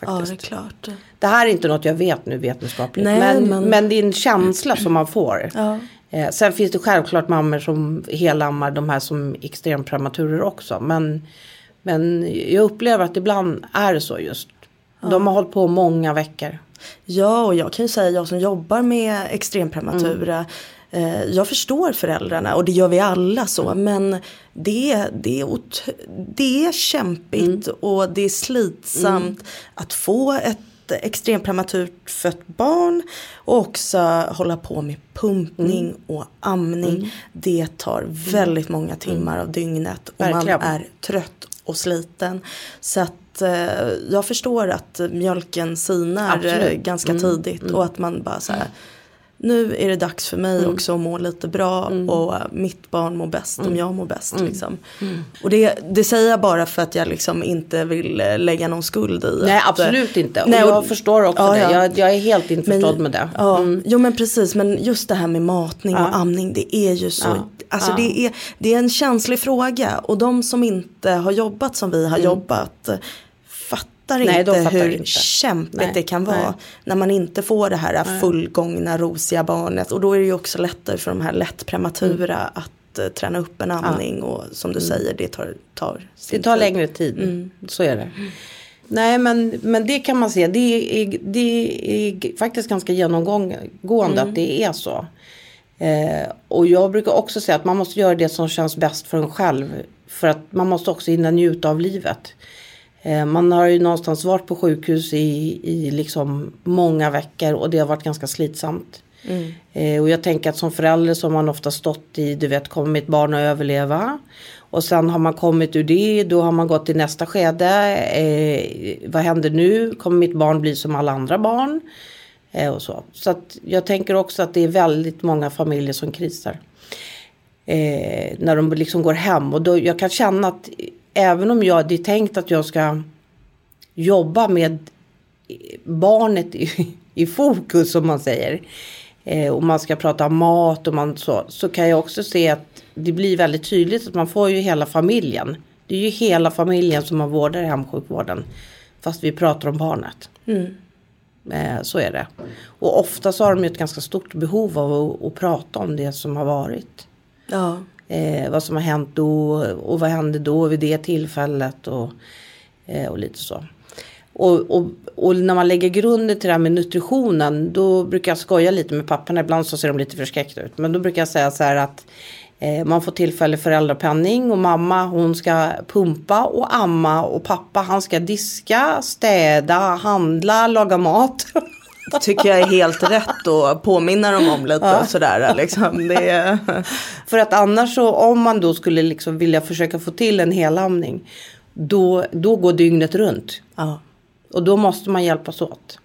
Ja, Faktiskt. det är klart. Det här är inte något jag vet nu vetenskapligt. Nej, men, men- men... det är en känsla som man får. Ja. Eh, sen finns det självklart mammor som helammar de här som extremprematurer också. Men, men jag upplever att ibland är det så just. De har hållit på många veckor. Ja, och jag kan ju säga, jag som jobbar med extremprematura, eh, jag förstår föräldrarna och det gör vi alla så. Men det, det, är, det är kämpigt och det är slitsamt att få ett extremprematurt fött barn och också hålla på med pumpning och amning. Det tar väldigt många timmar av dygnet och Verkligen. man är trött och sliten. Så att eh, jag förstår att mjölken sinar Absolut. eh, ganska tidigt och att man bara så här nu är det dags för mig också att må lite bra och mitt barn mår bäst om jag mår bäst. Liksom. Och det, det säger jag bara för att jag liksom inte vill eh, lägga någon skuld i. Nej att, eh, absolut inte. Och nej, och- jag förstår också Ja, det. ja. Jag, jag är helt införstådd med det. Ja, jo men precis. Men just det här med matning Ja. och amning. Det är ju så. Ja. Alltså det, är, det är en känslig fråga. Och de som inte har jobbat som vi har jobbat. Mm. Nej, inte hur inte. kämpigt Nej, det kan vara. nej. När man inte får det här fullgångna rosiga barnet. Och då är det ju också lättare för de här lätt prematura Mm. att eh, träna upp en amning. Och som du säger, det tar, tar Det tar tid. längre tid. Så är det. Nej men, men det kan man se. Det är, det är faktiskt ganska genomgående att det är så. Eh, och jag brukar också säga att man måste göra det som känns bäst för en själv. För att man måste också hinna njuta av livet. Eh, man har ju någonstans varit på sjukhus i, i liksom många veckor och det har varit ganska slitsamt. Eh, och jag tänker att som förälder så har man ofta stått i, du vet, kommer mitt barn att överleva? Och sen har man kommit ur det, då har man gått till nästa skede. Eh, vad händer nu? Kommer mitt barn bli som alla andra barn? Eh, och så så att jag tänker också att det är väldigt många familjer som krisar. Eh, när de liksom går hem. Och då, jag kan känna att även om jag, det är tänkt att jag ska jobba med barnet i, [laughs] i fokus som man säger. Eh, och man ska prata om mat och man så. Så kan jag också se att det blir väldigt tydligt att man får ju hela familjen. Det är ju hela familjen som man vårdar i hemsjukvården. Fast vi pratar om barnet. Eh, så är det. Och ofta så har de ju ett ganska stort behov av att, att prata om det som har varit. Ja. Eh, vad som har hänt då och vad hände då vid det tillfället och, eh, och lite så. Och, och, och när man lägger grunden till det här med nutritionen då brukar jag skoja lite med papporna. Ibland så ser de lite förskräckta ut. Men då brukar jag säga så här att eh, man får tillfällig föräldrapenning och mamma hon ska pumpa och amma och pappa han ska diska, städa, handla, laga mat. [laughs] Tycker jag är helt rätt och påminna dem om lite och sådär. Liksom. Är... [laughs] För att annars så om man då skulle liksom vilja försöka få till en helamning då, då går dygnet runt. ja. Och då måste man hjälpas åt.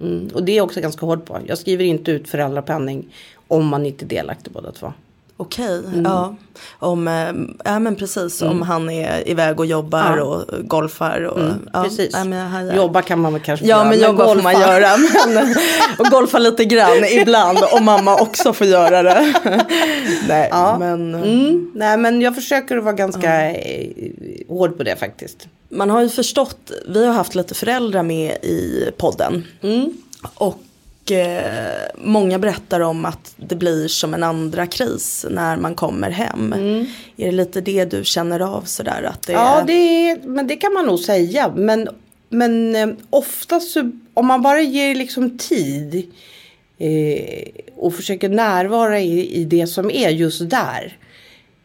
Mm. Och det är jag också ganska hård på. Jag skriver inte ut föräldrapenning om man inte är delaktig båda två. Okej, Mm. ja. Om, eh, ja men precis, om han är iväg och jobbar Ja. och golfar. Och, ja, Precis. ja, men. Jobba kan man väl kanske Ja göra, men jobba får man göra. [laughs] Men, och golfa lite grann ibland om mamma också får göra det. [laughs] Nej Ja. men Mm. Nej men jag försöker att vara ganska eh, hård på det faktiskt. man har ju förstått, vi har haft lite föräldrar med i podden. Mm. Och eh, många berättar om att det blir som en andra kris när man kommer hem. Är det lite det du känner av sådär? Att det Mm. Ja, det, är- men det kan man nog säga. Men, men eh, ofta så, om man bara ger liksom tid eh, och försöker närvara i, i det som är just där.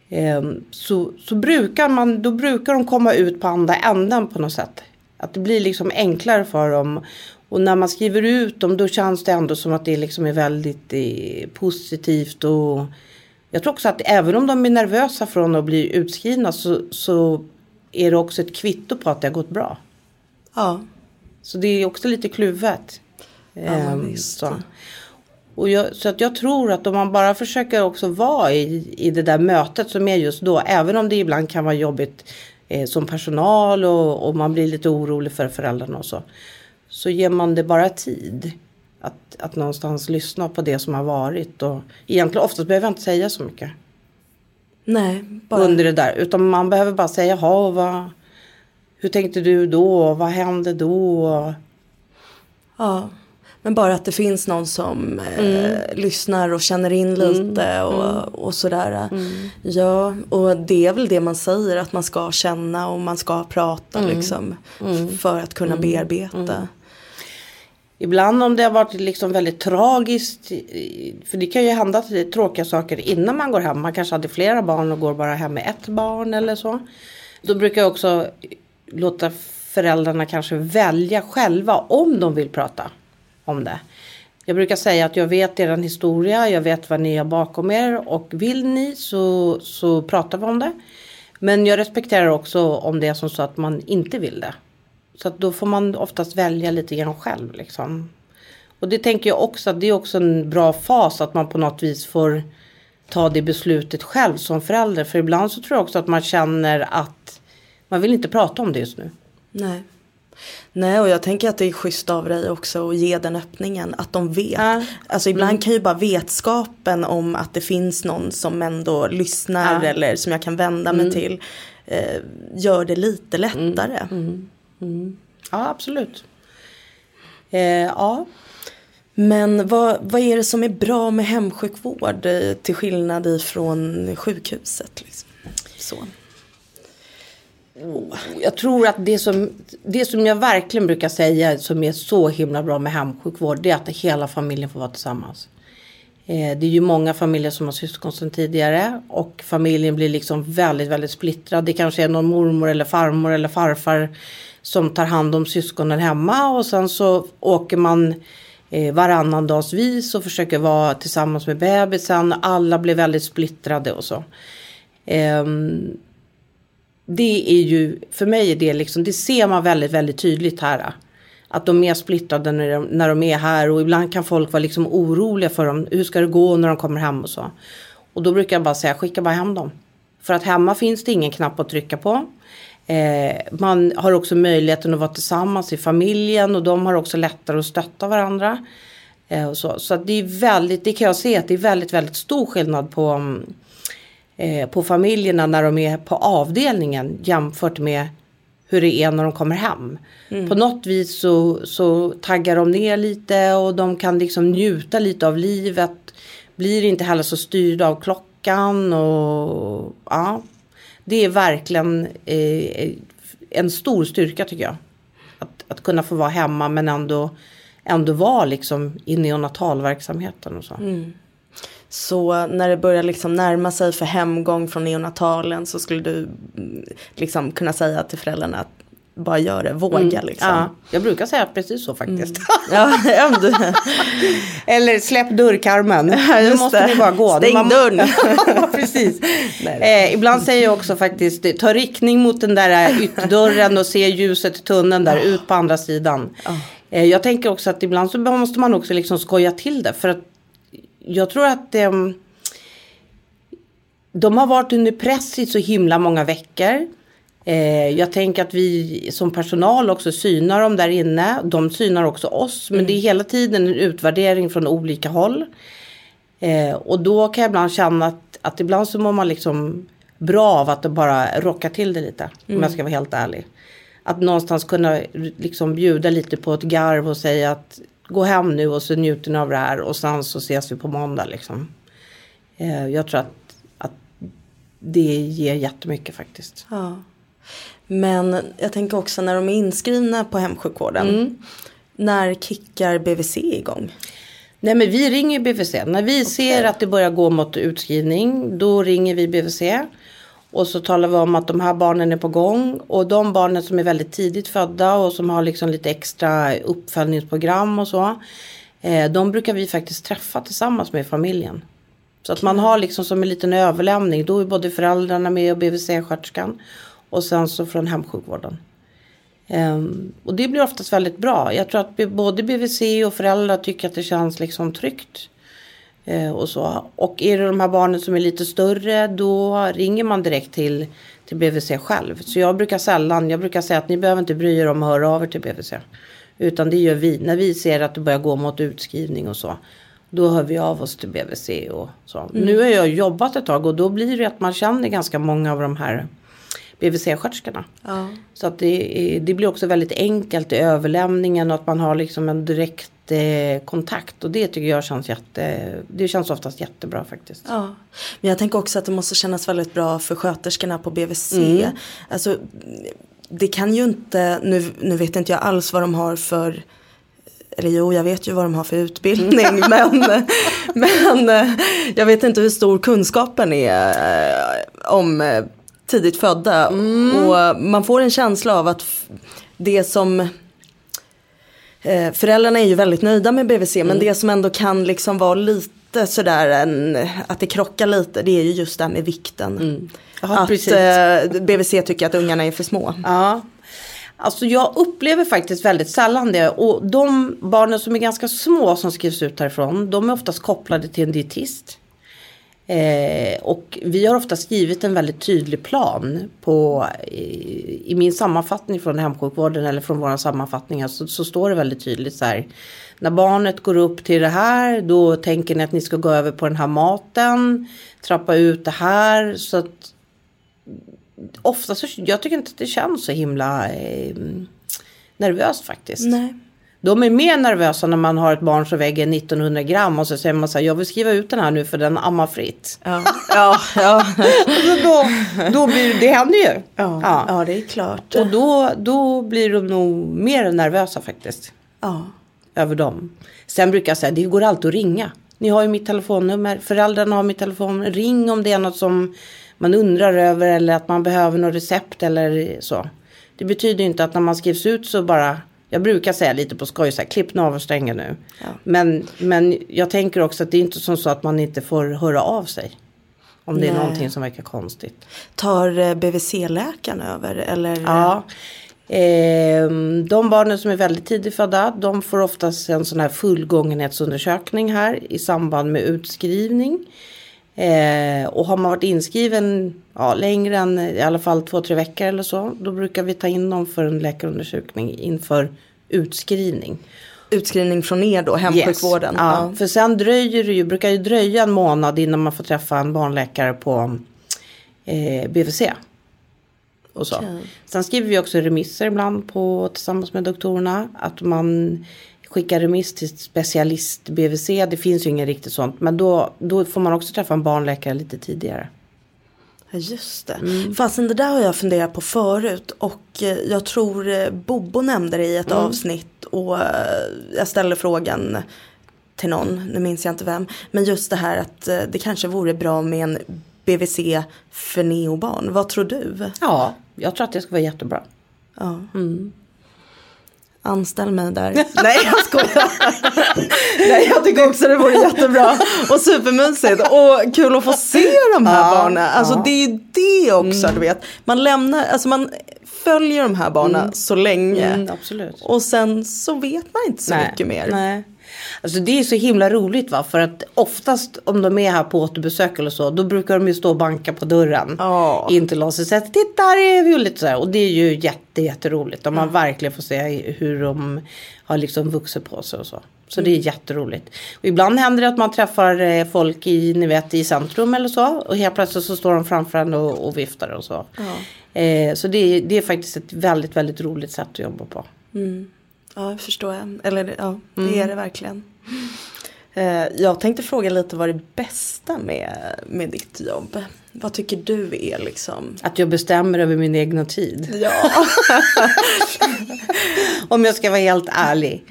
Eh, så, så brukar man, då brukar de komma ut på andra änden på något sätt. Att det blir liksom enklare för dem. Och när man skriver ut dem då känns det ändå som att det liksom är väldigt eh, positivt och jag tror också att även om de är nervösa från att bli utskrivna så, så är det också ett kvitto på att det har gått bra. Ja. Så det är också lite kluvet. Ja, Ehm, så. Och jag, så att jag tror att om man bara försöker också vara i, i det där mötet som är just då. Även om det ibland kan vara jobbigt eh, som personal och, och man blir lite orolig för föräldrarna och så. Så ger man det bara tid. Att, att någonstans lyssna på det som har varit. Och egentligen oftast behöver jag inte säga så mycket Nej, bara... under det där. Utan man behöver bara säga, jaha, vad, hur tänkte du då? Vad hände då? Ja. Men bara att det finns någon som eh, lyssnar och känner in lite och, och sådär. Ja, och det är väl det man säger att man ska känna och man ska prata liksom. För att kunna bearbeta. Ibland om det har varit liksom väldigt tragiskt. För det kan ju hända tråkiga saker innan man går hem. Man kanske hade flera barn och går bara hem med ett barn eller så. Då brukar jag också låta föräldrarna kanske välja själva om de vill prata om det. Jag brukar säga att jag vet er historia, jag vet vad ni har bakom er och vill ni så, så pratar vi om det. Men jag respekterar också om det är som så att man inte vill det. Så att då får man oftast välja lite grann själv liksom. Och det tänker jag också att det är också en bra fas att man på något vis får ta det beslutet själv som förälder. För ibland så tror jag också att man känner att man vill inte prata om det just nu. Nej. Nej och jag tänker att det är schysst av dig också att ge den öppningen. Att de vet. Ja. Alltså ibland kan ju bara vetskapen om att det finns någon som ändå lyssnar Ja. eller som jag kan vända mig till. Eh, gör det lite lättare. Ja, absolut. Eh, ja, Men vad, vad är det som är bra med hemsjukvård eh, till skillnad ifrån sjukhuset? Liksom? Så. Oh, jag tror att det som, det som jag verkligen brukar säga som är så himla bra med hemsjukvård det är att hela familjen får vara tillsammans. Eh, det är ju många familjer som har syskon sedan tidigare och familjen blir liksom väldigt, väldigt splittrad. Det kanske är någon mormor eller farmor eller farfar som tar hand om syskonen hemma och sen så åker man eh, varannan dags vis och försöker vara tillsammans med bebisen. Alla blir väldigt splittrade och så. Ehm, det är ju, för mig är det liksom, det ser man väldigt, väldigt tydligt här. Att de är splittrade när de, när de är här och ibland kan folk vara liksom oroliga för dem. Hur ska det gå när de kommer hem och så. Och då brukar jag bara säga, skicka bara hem dem. För att hemma finns det ingen knapp att trycka på. Eh, man har också möjligheten att vara tillsammans i familjen och de har också lättare att stötta varandra. Eh, så så det är väldigt, det kan jag se att det är väldigt, väldigt stor skillnad på mm, eh, på familjerna när de är på avdelningen jämfört med hur det är när de kommer hem. På något vis så, så taggar de ner lite och de kan liksom njuta lite av livet. Blir inte heller så styrda av klockan och ja. Det är verkligen eh, en stor styrka tycker jag. Att, att kunna få vara hemma men ändå, ändå vara liksom i neonatalverksamheten och så. Mm. Så när det börjar liksom närma sig för hemgång från neonatalen så skulle du mm, liksom kunna säga till föräldrarna att bara gör det, våga liksom. Ja, jag brukar säga precis så faktiskt. Ja, ja, du, [laughs] Eller släpp dörrkarmen. nu just måste det. ni bara gå. Stäng Man- dörren. [laughs] Precis. [laughs] Eh, ibland säger jag också faktiskt ta riktning mot den där eh, ytterdörren och se ljuset i tunneln där ut på andra sidan. Eh, jag tänker också att ibland så måste man också liksom skoja till det. För att jag tror att ehm, de har varit under press i så himla många veckor. Eh, jag tänker att vi som personal också synar dem där inne. De synar också oss. Men det är hela tiden en utvärdering från olika håll. Eh, och då kan jag ibland känna att, att ibland så mår man liksom bra av att det bara rocka till det lite. Om jag ska vara helt ärlig. Att någonstans kunna liksom bjuda lite på ett garv och säga att gå hem nu och så njuter ni av det här och sen så ses vi på måndag liksom. Eh, jag tror att, att det ger jättemycket faktiskt. ja. Men jag tänker också när de är inskrivna på hemsjukvården. När kickar BVC igång? Nej men vi ringer BVC. När vi ser att det börjar gå mot utskrivning då ringer vi BVC. Och så talar vi om att de här barnen är på gång. Och de barnen som är väldigt tidigt födda och som har liksom lite extra uppföljningsprogram och så. Eh, de brukar vi faktiskt träffa tillsammans med familjen. Så att man har liksom som en liten överlämning. Då är både föräldrarna med och BVC-sköterskan. Och sen så från hemsjukvården. Um, och det blir oftast väldigt bra. Jag tror att både BVC och föräldrar tycker att det känns liksom tryggt. Uh, och, så. och är det de här barnen som är lite större då ringer man direkt till, till BVC själv. Så jag brukar sällan, jag brukar säga att ni behöver inte bry er om att höra av er till BVC. Utan det gör vi. När vi ser att det börjar gå mot utskrivning och så. Då hör vi av oss till BVC och så. Mm. Nu har jag jobbat ett tag och då blir det att man känner ganska många av de här BVC-sköterskorna. Ja. Så att det, det, blir också väldigt enkelt i överlämningen och att man har liksom en direkt eh, kontakt. Och det tycker jag känns jätte, det känns oftast jättebra faktiskt. Ja. Men jag tänker också att det måste kännas väldigt bra för sköterskorna på BVC. Mm. Alltså, det kan ju inte, nu, nu vet inte jag alls vad de har för eller jo, jag vet ju vad de har för utbildning mm. [laughs] men, men jag vet inte hur stor kunskapen är eh, om eh, tidigt födda. Mm. Och man får en känsla av att det som eh, Föräldrarna är ju väldigt nöjda med BVC mm. men det som ändå kan liksom vara lite sådär en, att det krockar lite det är ju just det här med vikten. Mm. Aha, att eh, BVC tycker att ungarna är för små. Ja. Alltså jag upplever faktiskt väldigt sällan det. Och de barnen som är ganska små som skrivs ut härifrån. De är oftast kopplade till en dietist. Eh, och vi har ofta skrivit en väldigt tydlig plan på i, i min sammanfattning från hemsjukvården eller från våra sammanfattningar så, så, står det väldigt tydligt så här. När barnet går upp till det här då tänker ni att ni ska gå över på den här maten. Trappa ut det här så att ofta så jag tycker inte att det känns så himla eh, nervöst faktiskt. Nej. De är mer nervösa när man har ett barn som väger 1900 gram och så säger man så här, jag vill skriva ut den här nu för den ammar fritt. Ja, ja, ja. [laughs] då, då blir det händer ju. Ja, ja. ja, det är klart. Och då, då blir de nog mer nervösa faktiskt. Ja. Över dem. Sen brukar jag säga, det går alltid att ringa. Ni har ju mitt telefonnummer, föräldrarna har mitt telefonnummer. Ring om det är något som man undrar över eller att man behöver något recept eller så. Det betyder inte att när man skrivs ut så bara jag brukar säga lite på skoj så här, klipp navelsträngen nu. Ja. Men, men jag tänker också att det är inte som så att man inte får höra av sig. Om det Nej. är någonting som verkar konstigt. Tar eh, BVC-läkaren över eller? Ja. Eh, de barnen som är väldigt tidigt födda de får oftast en sån här fullgångenhetsundersökning här i samband med utskrivning. Eh, och har man varit inskriven ja, längre än i alla fall två, tre veckor eller så. Då brukar vi ta in dem för en läkarundersökning inför utskrivning. Utskrivning från er då, hemsjukvården? Yes. Ja, ja, för sen dröjer det ju, brukar ju dröja en månad innan man får träffa en barnläkare på eh, BVC. Och så. Okay. Sen skriver vi också remisser ibland på, tillsammans med doktorerna. Att man skicka remiss till specialist BVC. Det finns ju inget riktigt sånt. Men då, då får man också träffa en barnläkare lite tidigare. Ja just det. Mm. Fastän det där har jag funderat på förut. Och eh, jag tror eh, Bobo nämnde det i ett mm. avsnitt. Och eh, jag ställde frågan till någon, nu minns jag inte vem. Men just det här att det kanske vore bra med en BVC för neobarn. Vad tror du? Ja, jag tror att det ska vara jättebra. Ja. Mm. Anställ mig där. [laughs] Nej jag skojar. Nej jag tycker också det vore jättebra. Och supermysigt. Och kul att få se de här ja, barnen. Alltså ja. det är ju det också mm. du vet. Man lämnar, alltså man följer de här barnen mm. så länge. Mm, absolut. Och sen så vet man inte så Nej. mycket mer. Nej. Alltså det är så himla roligt va. För att oftast om de är här på återbesök eller så. Då brukar de ju stå och banka på dörren. Oh. In till oss och säga titta här är vi. Och, lite så här. och det är ju jätte, jätteroligt. Om man mm. verkligen får se hur de har liksom vuxit på sig och så. Så mm. det är jätteroligt. Och ibland händer det att man träffar eh, folk i, ni vet, i centrum eller så. Och helt plötsligt så står de framför en och, och viftar och så. Oh. Eh, så det är, det är faktiskt ett väldigt, väldigt roligt sätt att jobba på. Mm. Ja, det förstår jag. Eller ja, det mm. är det verkligen. Eh, jag tänkte fråga lite vad det bästa med, med ditt jobb. Vad tycker du är liksom? Att jag bestämmer över min egna tid. Ja. [laughs] Om jag ska vara helt ärlig.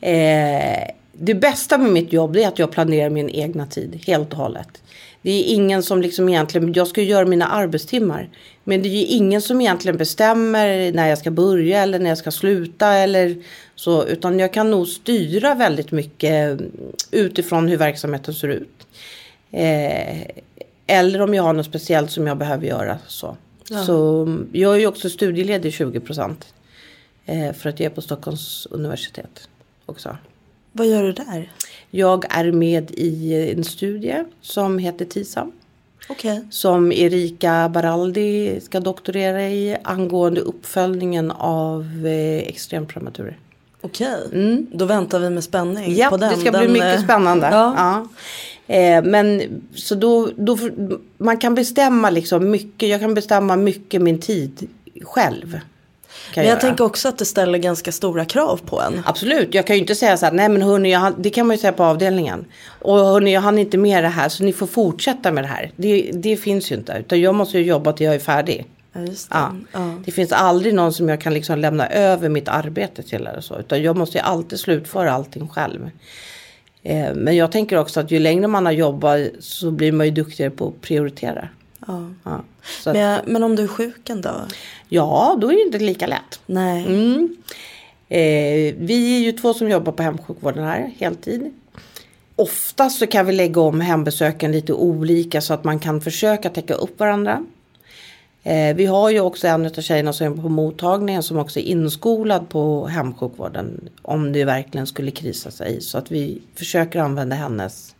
Eh, det bästa med mitt jobb är att jag planerar min egna tid helt och hållet. Det är ingen som liksom egentligen, jag ska göra mina arbetstimmar. Men det är ju ingen som egentligen bestämmer när jag ska börja eller när jag ska sluta eller så. Utan jag kan nog styra väldigt mycket utifrån hur verksamheten ser ut. Eh, eller om jag har något speciellt som jag behöver göra. Så, Ja. så jag är ju också studieledig 20 procent. Eh, för att jag är på Stockholms universitet också. Vad gör du där? Jag är med i en studie som heter TISAM. Okej. Som Erika Baraldi ska doktorera i angående uppföljningen av eh, extremprematurer. Okej. Då väntar vi med spänning Mm. Ja, på den. det ska bli Den, mycket eh, spännande. Ja. Ja. Eh, men så då, då, man kan bestämma liksom mycket, jag kan bestämma mycket min tid själv. Men jag göra. tänker också att det ställer ganska stora krav på en. Absolut, jag kan ju inte säga så här, nej men hörni, jag, det kan man ju säga på avdelningen. Och hörni, jag hann inte med det här så ni får fortsätta med det här. Det, det finns ju inte, utan jag måste ju jobba till jag är färdig. Ja, det. Ja. Ja. Det finns aldrig någon som jag kan liksom lämna över mitt arbete till eller så. Utan jag måste ju alltid slutföra allting själv. Eh, men jag tänker också att ju längre man har jobbat så blir man ju duktigare på att prioritera. Ja. Ja, så att, Men, men om du är sjuk en dag? ja då är det inte lika lätt. Nej. Mm. Eh, vi är ju två som jobbar på hemsjukvården här heltid. Oftast så kan vi lägga om hembesöken lite olika så att man kan försöka täcka upp varandra. Eh, vi har ju också en av tjejerna som är på mottagningen som också är inskolad på hemsjukvården om det verkligen skulle krisa sig. Så att vi försöker använda hennes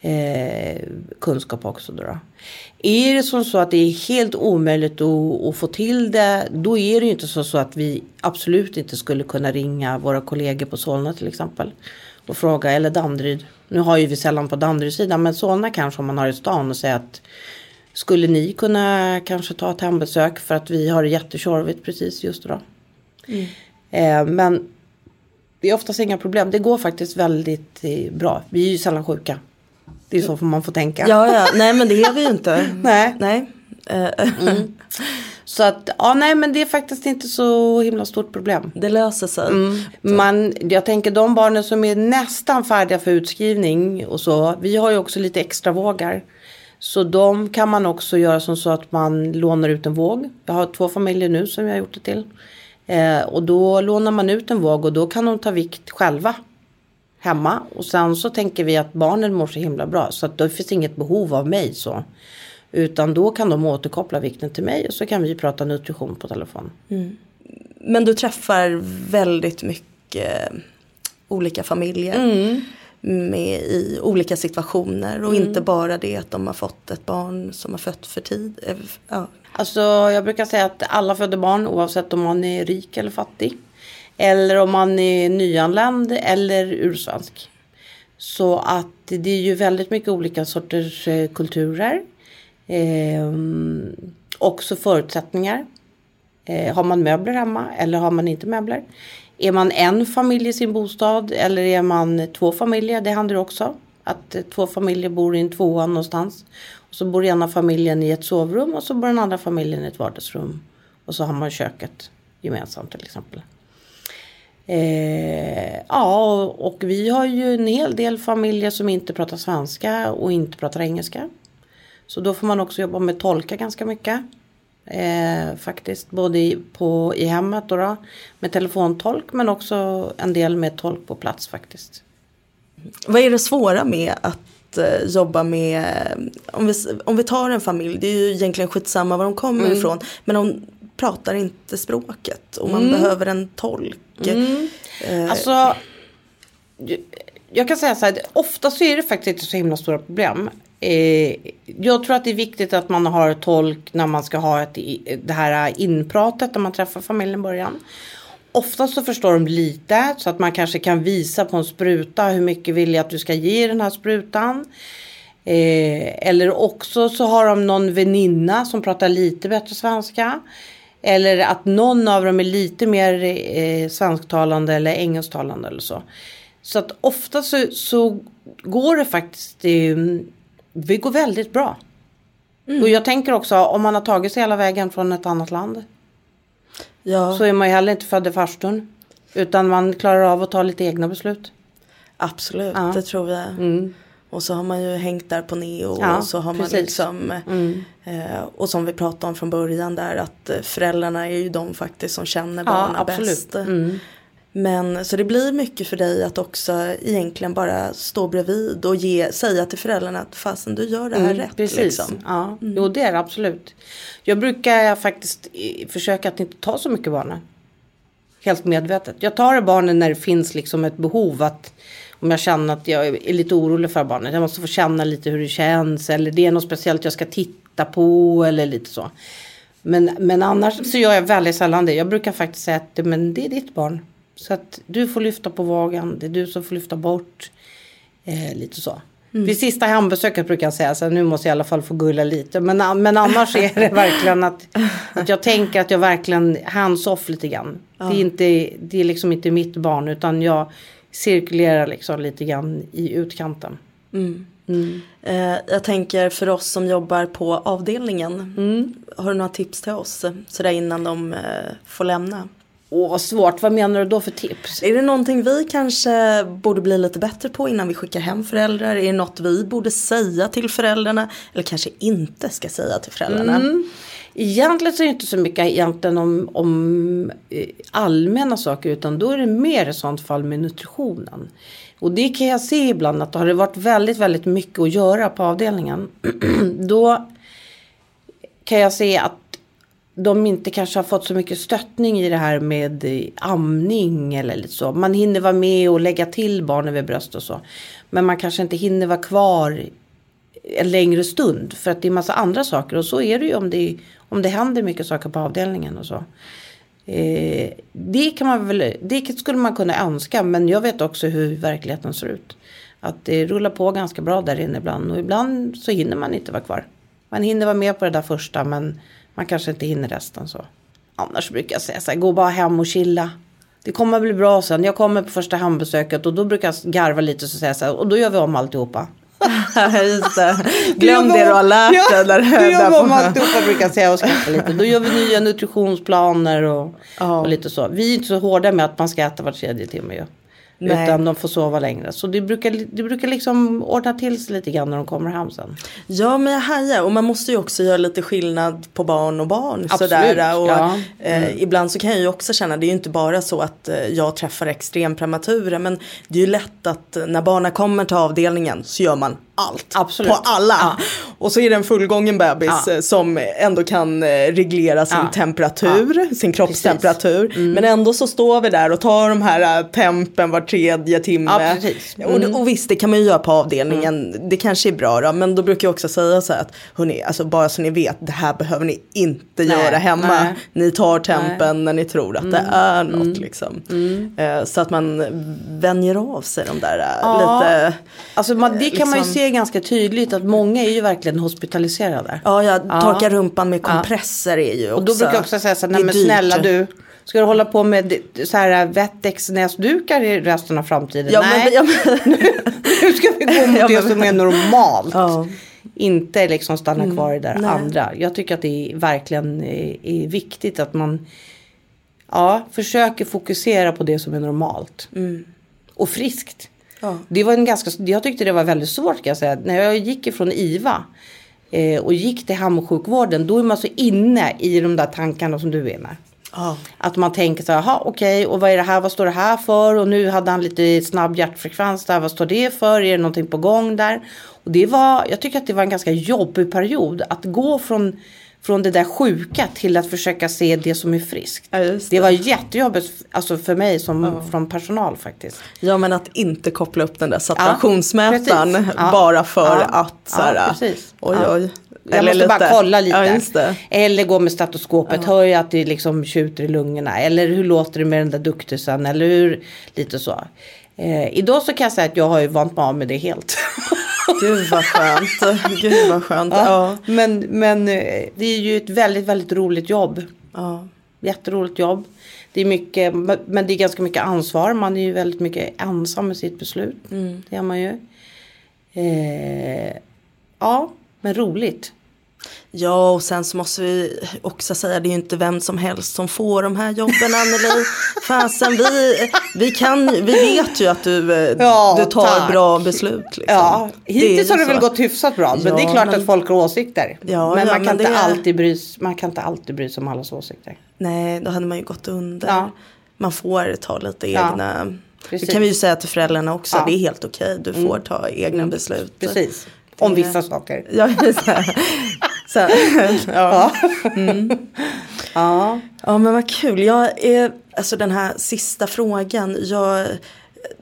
eh, kunskap också. Då, då. Är det som så att det är helt omöjligt att, att få till det, då är det ju inte så, så att vi absolut inte skulle kunna ringa våra kollegor på Solna till exempel. Och fråga, eller Danderyd. Nu har ju vi sällan på Danderydsidan, men Solna kanske om man har i stan och säga att skulle ni kunna kanske ta ett hembesök för att vi har det jättetjorvigt precis just då. Eh, men det är oftast inga problem. Det går faktiskt väldigt eh, bra. Vi är ju sällan sjuka. Det är så man får tänka. Ja, ja. Nej, men det är vi ju inte. [laughs] Nej. Nej. Eh, Så att, ja nej men det är faktiskt inte så himla stort problem. Det löser sig. Man, jag tänker de barnen som är nästan färdiga för utskrivning och så. Vi har ju också lite extra vågar. Så de kan man också göra som så att man lånar ut en våg. Jag har två familjer nu som jag har gjort det till. Eh, och då lånar man ut en våg och då kan de ta vikt själva. Hemma. Och sen så tänker vi att barnen mår så himla bra. Så att det finns inget behov av mig så. Utan då kan de återkoppla vikten till mig och så kan vi prata nutrition på telefon. Men du träffar väldigt mycket olika familjer. Mm. Med i olika situationer. Och inte bara det att de har fått ett barn som har fött för tid. eh, Ja. Alltså jag brukar säga att alla föder barn oavsett om man är rik eller fattig. Eller om man är nyanländ eller ursvensk. Så att det är ju väldigt mycket olika sorters eh, kulturer. Eh, också förutsättningar. Eh, har man möbler hemma eller har man inte möbler? Är man en familj i sin bostad eller är man två familjer? Det händer också. Att eh, två familjer bor i en tvåa någonstans. Och så bor ena familjen i ett sovrum och så bor den andra familjen i ett vardagsrum. Och så har man köket gemensamt till exempel. Eh, ja, och, och vi har ju en hel del familjer som inte pratar svenska och inte pratar engelska. Så då får man också jobba med tolka ganska mycket. Eh, faktiskt både i, på, i hemmet då, då med telefontolk men också en del med tolk på plats faktiskt. Vad är det svåra med att eh, jobba med, om vi, om vi tar en familj, det är ju egentligen skitsamma var de kommer Mm. ifrån. Men de pratar inte språket och man Mm. behöver en tolk. Eh, Alltså, jag- kan säga så här, ofta så är det faktiskt inte så himla stora problem. Eh, jag tror att det är viktigt att man har tolk när man ska ha ett, det här inpratet när man träffar familjen i början. Oftast så förstår de lite så att man kanske kan visa på en spruta hur mycket vill jag att du ska ge den här sprutan. Eh, eller också så har de någon väninna som pratar lite bättre svenska. Eller att någon av dem är lite mer eh, svensktalande eller engelsktalande eller så. Så att ofta så, så går det faktiskt, eh, det går väldigt bra. Och jag tänker också om man har tagit sig hela vägen från ett annat land. ja, Så är man ju heller inte född i farstun. Utan man klarar av att ta lite egna beslut. absolut, Ja. det tror jag. Mm. Och så har man ju hängt där på neo Ja, och så har man precis. liksom Mm. Eh, Och som vi pratade om från början där att eh, föräldrarna är ju de faktiskt som känner Ja, barnen absolut. bäst. Mm. Men så det blir mycket för dig att också egentligen bara stå bredvid och ge, säga till föräldrarna att fasen du gör det här rätt. Mm, Precis. Liksom. Ja, Jo det är det absolut. Jag brukar faktiskt eh, försöka att inte ta så mycket barnen. Helt medvetet. Jag tar barnen när det finns liksom ett behov att om jag känner att jag är lite orolig för barnet. Jag måste få känna lite hur det känns. Eller det är något speciellt jag ska titta på. Eller lite så. Men, men annars så gör jag väldigt sällan det. Jag brukar faktiskt säga att men det är ditt barn. Så att du får lyfta på vagan. Det är du som får lyfta bort. Eh, lite så. Vid sista hembesöket brukar jag säga så här, nu måste jag i alla fall få gulla lite. Men, men annars är det verkligen att, att jag tänker att jag verkligen hands off lite grann. Det, är inte, det är liksom inte mitt barn utan jag cirkulerar liksom lite grann i utkanten. Eh, jag tänker för oss som jobbar på avdelningen. Har du några tips till oss eh, sådär innan de eh, får lämna? Åh vad svårt, vad menar du då för tips? Är det någonting vi kanske borde bli lite bättre på innan vi skickar hem föräldrar? Är det något vi borde säga till föräldrarna? Eller kanske inte ska säga till föräldrarna? Egentligen så är det inte så mycket egentligen om, om allmänna saker utan då är det mer i sånt fall med nutritionen. Och det kan jag se ibland att har det varit väldigt, väldigt mycket att göra på avdelningen. [clears throat] då kan jag se att de inte kanske har fått så mycket stöttning i det här med amning eller lite så. Man hinner vara med och lägga till barnen vid bröst och så. Men man kanske inte hinner vara kvar en längre stund för att det är massa andra saker och så är det ju om det, om det händer mycket saker på avdelningen och så. Eh, det, kan man väl, det skulle man kunna önska men jag vet också hur verkligheten ser ut. Att det rullar på ganska bra där inne ibland och ibland så hinner man inte vara kvar. Man hinner vara med på det där första men man kanske inte hinner resten så. Annars brukar jag säga så här, gå bara hem och chilla. Det kommer bli bra sen. Jag kommer på första hembesöket och då brukar jag garva lite och säga så här, och då gör vi om alltihopa. [laughs] Just det. Glöm det du har lärt dig. Ja, där, om på- alltihopa brukar säga och skratta lite. Då gör vi nya [laughs] nutritionsplaner och, Ja. och lite så. Vi är inte så hårda med att man ska äta var tredje timme. Nej. Utan de får sova längre. Så det brukar, det brukar liksom ordna till sig lite grann när de kommer hem sen. Ja men jag hajar och man måste ju också göra lite skillnad på barn och barn. Absolut, Sådär. Och, ja. eh, ibland så kan jag ju också känna, det är ju inte bara så att eh, jag träffar extremprematurer men det är ju lätt att eh, när barnen kommer till avdelningen så gör man allt. Absolut. På alla. Ja. Och så är det en fullgången bebis Ja. eh, som ändå kan eh, reglera sin Ja. temperatur, sin kroppstemperatur. Mm. Men ändå så står vi där och tar de här eh, tempen var tredje timme. Mm. Och, och visst, det kan man ju göra på avdelningen. Det kanske är bra då. Men då brukar jag också säga så här att, hörni, alltså bara så ni vet, det här behöver ni inte Nej, göra hemma. nej. Ni tar tempen när ni tror att det Mm. är något liksom. Eh, så att man vänjer av sig de där lite, Alltså man, det kan man ju liksom- se ganska tydligt att många är ju verkligen hospitaliserade. ja, jag Ja. torkar rumpan med kompresser är ju också. Och då brukar jag också säga så här, nej är men dyrt. snälla du. Ska du hålla på med så här Wettex-näsdukar i resten av framtiden? Ja, nej, men, ja, men, [laughs] nu ska vi gå mot Ja, det som är normalt. Ja. Mm. Inte liksom stanna kvar i det där nej. andra. Jag tycker att det är verkligen är, är viktigt att man ja, försöker fokusera på det som är normalt. Och friskt. Ja. Det var en ganska, jag tyckte det var väldigt svårt kan jag säga. När jag gick ifrån IVA eh, och gick till hemsjukvården. Då är man så inne i de där tankarna som du är med. ja. Att man tänker så här, jaha okej och vad är det här, vad står det här för? Och nu hade han lite snabb hjärtfrekvens där, vad står det för? Är det någonting på gång där? Och det var, jag tycker att det var en ganska jobbig period att gå från, från det där sjuka till att försöka se det som är friskt. Ja, det det. var jättejobbigt alltså för mig som från personal faktiskt. ja men att inte koppla upp den där saturationsmätaren. Ja. bara för Ja. att så här, Ja, oj Ja. oj. Jag Eller måste bara lite- kolla lite. Ja. Eller gå med stetoskopet. Hör jag att det liksom tjuter i lungorna. Eller hur låter det med den där duktusen. Eller hur, lite så. Eh, idag så kan jag säga att jag har ju vant mig av med det helt. [laughs] Gud vad skönt. Gud vad skönt. Ja. Men, men eh, det är ju ett väldigt, väldigt roligt jobb. Ja. Jätteroligt jobb. Det är mycket, men det är ganska mycket ansvar. Man är ju väldigt mycket ensam med sitt beslut. Det är man ju. Eh, ja, men roligt. Ja och sen så måste vi också säga det är ju inte vem som helst som får de här jobben Anneli. [laughs] Fasen vi, vi kan vi vet ju att du, eh, Ja, du tar tack. bra beslut. Liksom. Ja, hittills är har det väl gått hyfsat bra. Men Ja, det är klart men- att folk har åsikter. Ja, men man, kan men inte det- alltid bry, man kan inte alltid bry sig om allas åsikter. Nej då hade man ju gått under. Man får ta lite egna. Det precis. kan vi ju säga till föräldrarna också. Mm. Det är helt okej. Du får ta egna beslut. Precis. Om Det- vissa saker. Ja, [laughs] så. Så här. [laughs] ja. Ja. ja, men vad kul. Jag är, alltså den här sista frågan. Jag,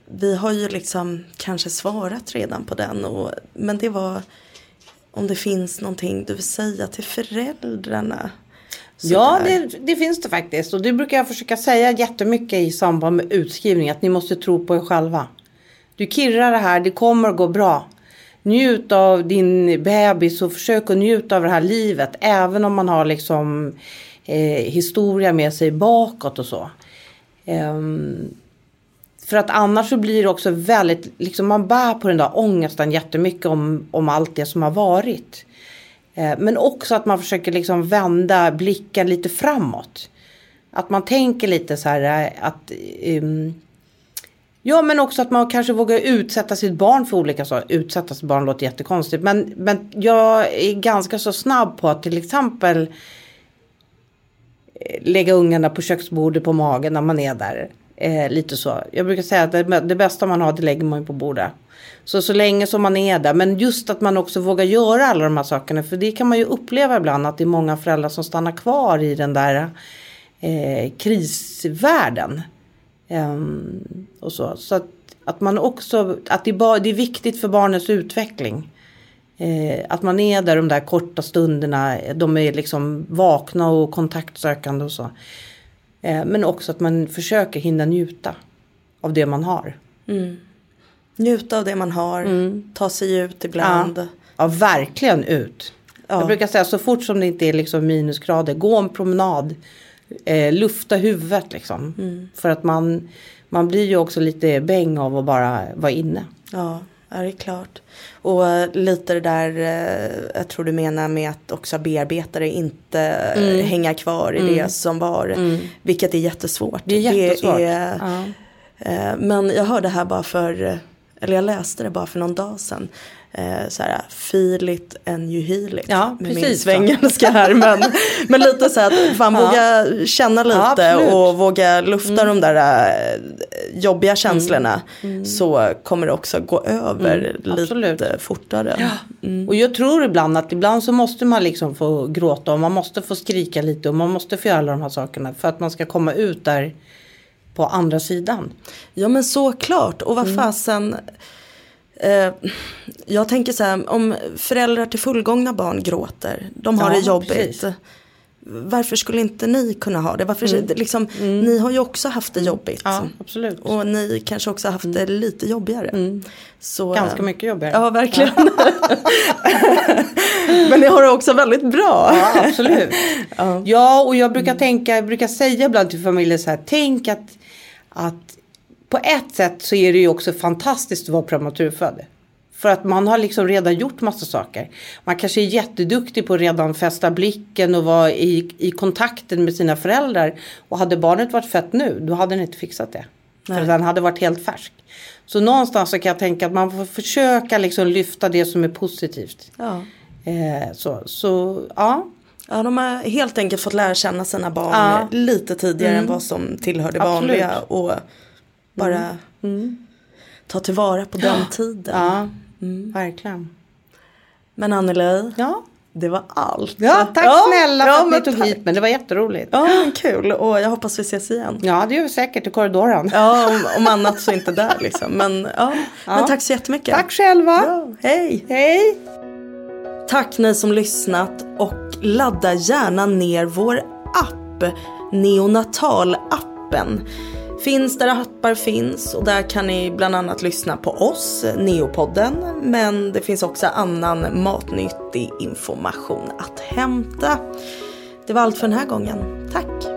vi har ju liksom kanske svarat redan på den. Och, men det var om det finns någonting du vill säga till föräldrarna. Ja, Sådär. det, det finns det faktiskt. Och det brukar jag försöka säga jättemycket i samband med utskrivning. Att ni måste tro på er själva. Du kirrar det här, det kommer att gå bra. Njut av din bebis och försök att njuta av det här livet. Även om man har liksom eh, historia med sig bakåt och så. Um, för att annars så blir det också väldigt, liksom man bär på den där ångesten jättemycket om, om allt det som har varit. Eh, Men också att man försöker liksom vända blicken lite framåt. Att man tänker lite så här eh, att... um, ja men också att man kanske vågar utsätta sitt barn för olika saker. Utsätta sitt barn låter jättekonstigt. Men, men jag är ganska så snabb på att till exempel eh, lägga ungarna på köksbordet på magen när man är där. Eh, lite så. Jag brukar säga att det, det bästa man har det lägger man ju på bordet. Så så länge som man är där. Men just att man också vågar göra alla de här sakerna. För det kan man ju uppleva ibland att det är många föräldrar som stannar kvar i den där eh, krisvärlden. Ehm, och så så att, att man också, att det, det är viktigt för barnets utveckling. Eh, att man är där de där korta stunderna, de är liksom vakna och kontaktsökande och så. Eh, men också att man försöker hinna njuta av det man har. Njuta av det man har. Ta sig ut ibland. Mm. Ja, verkligen ut. Ja. Jag brukar säga så fort som det inte är liksom minusgrader, gå en promenad. Eh, lufta huvudet liksom. Mm. För att man, man blir ju också lite bäng av att bara vara inne. Ja, ja, det är klart. Och eh, lite det där, eh, jag tror du menar med att också bearbetare inte mm. hänga kvar i det som var. Vilket är jättesvårt. Det är jättesvårt. är, Ja. eh, men jag hörde här bara för, eh, eller jag läste det bara för någon dag sedan. Eh, så här, feel it and you heal it. Ja, med min precis så. svengelska här. Men, [laughs] men lite så att fan Ja. våga känna lite absolut. Mm. och våga lufta de där eh, jobbiga känslorna. Så kommer det också gå över Mm, absolut. lite fortare. Och jag tror ibland att ibland så måste man liksom få gråta och man måste få skrika lite och man måste få göra alla de här sakerna för att man ska komma ut där på andra sidan. Ja men såklart. Och Mm. vad fasen. Eh, jag tänker så här. Om föräldrar till fullgångna barn gråter. De har Ja, det jobbigt. precis. Varför skulle inte ni kunna ha det? Varför, liksom, Ni har ju också haft det jobbigt. Mm. Ja, absolut. Och ni kanske också haft det lite jobbigare. Så, Mm. Ganska eh, mycket jobbigare. Ja verkligen. [laughs] men ni har det också väldigt bra. Ja, absolut. [laughs] ja. och jag brukar tänka, jag brukar säga ibland till familjer så här, tänk att, att på ett sätt så är det ju också fantastiskt att vara prematurfödd. För att man har liksom redan gjort massa saker. Man kanske är jätteduktig på att redan fästa blicken och vara i, i kontakten med sina föräldrar. Och hade barnet varit fött nu, då hade den inte fixat det. För Nej. den hade varit helt färsk. Så någonstans så kan jag tänka att man får försöka liksom lyfta det som är positivt. Ja. Eh, så, så ja, Ja, de har helt enkelt fått lära känna sina barn Ja. Mm. lite tidigare än vad som tillhör det Absolut. Mm. vanliga. Och bara ta tillvara på den tiden. Ja, verkligen. Men Anneli, Ja. det var allt. ja, tack Ja, snälla för ja, att ni tog tack. hit mig. Det var jätteroligt. Ja, Ja, men kul. Och jag hoppas vi ses igen. det gör vi säkert i korridoren. Ja, om, om annat så inte där liksom. Men, ja. men tack så jättemycket. Tack själva. Ja, hej. Hej. Tack ni som lyssnat och ladda gärna ner vår app, Neonatal-appen. Finns där appar finns och där kan ni bland annat lyssna på oss, Neopodden. Men det finns också annan matnyttig information att hämta. Det var allt för den här gången. Tack!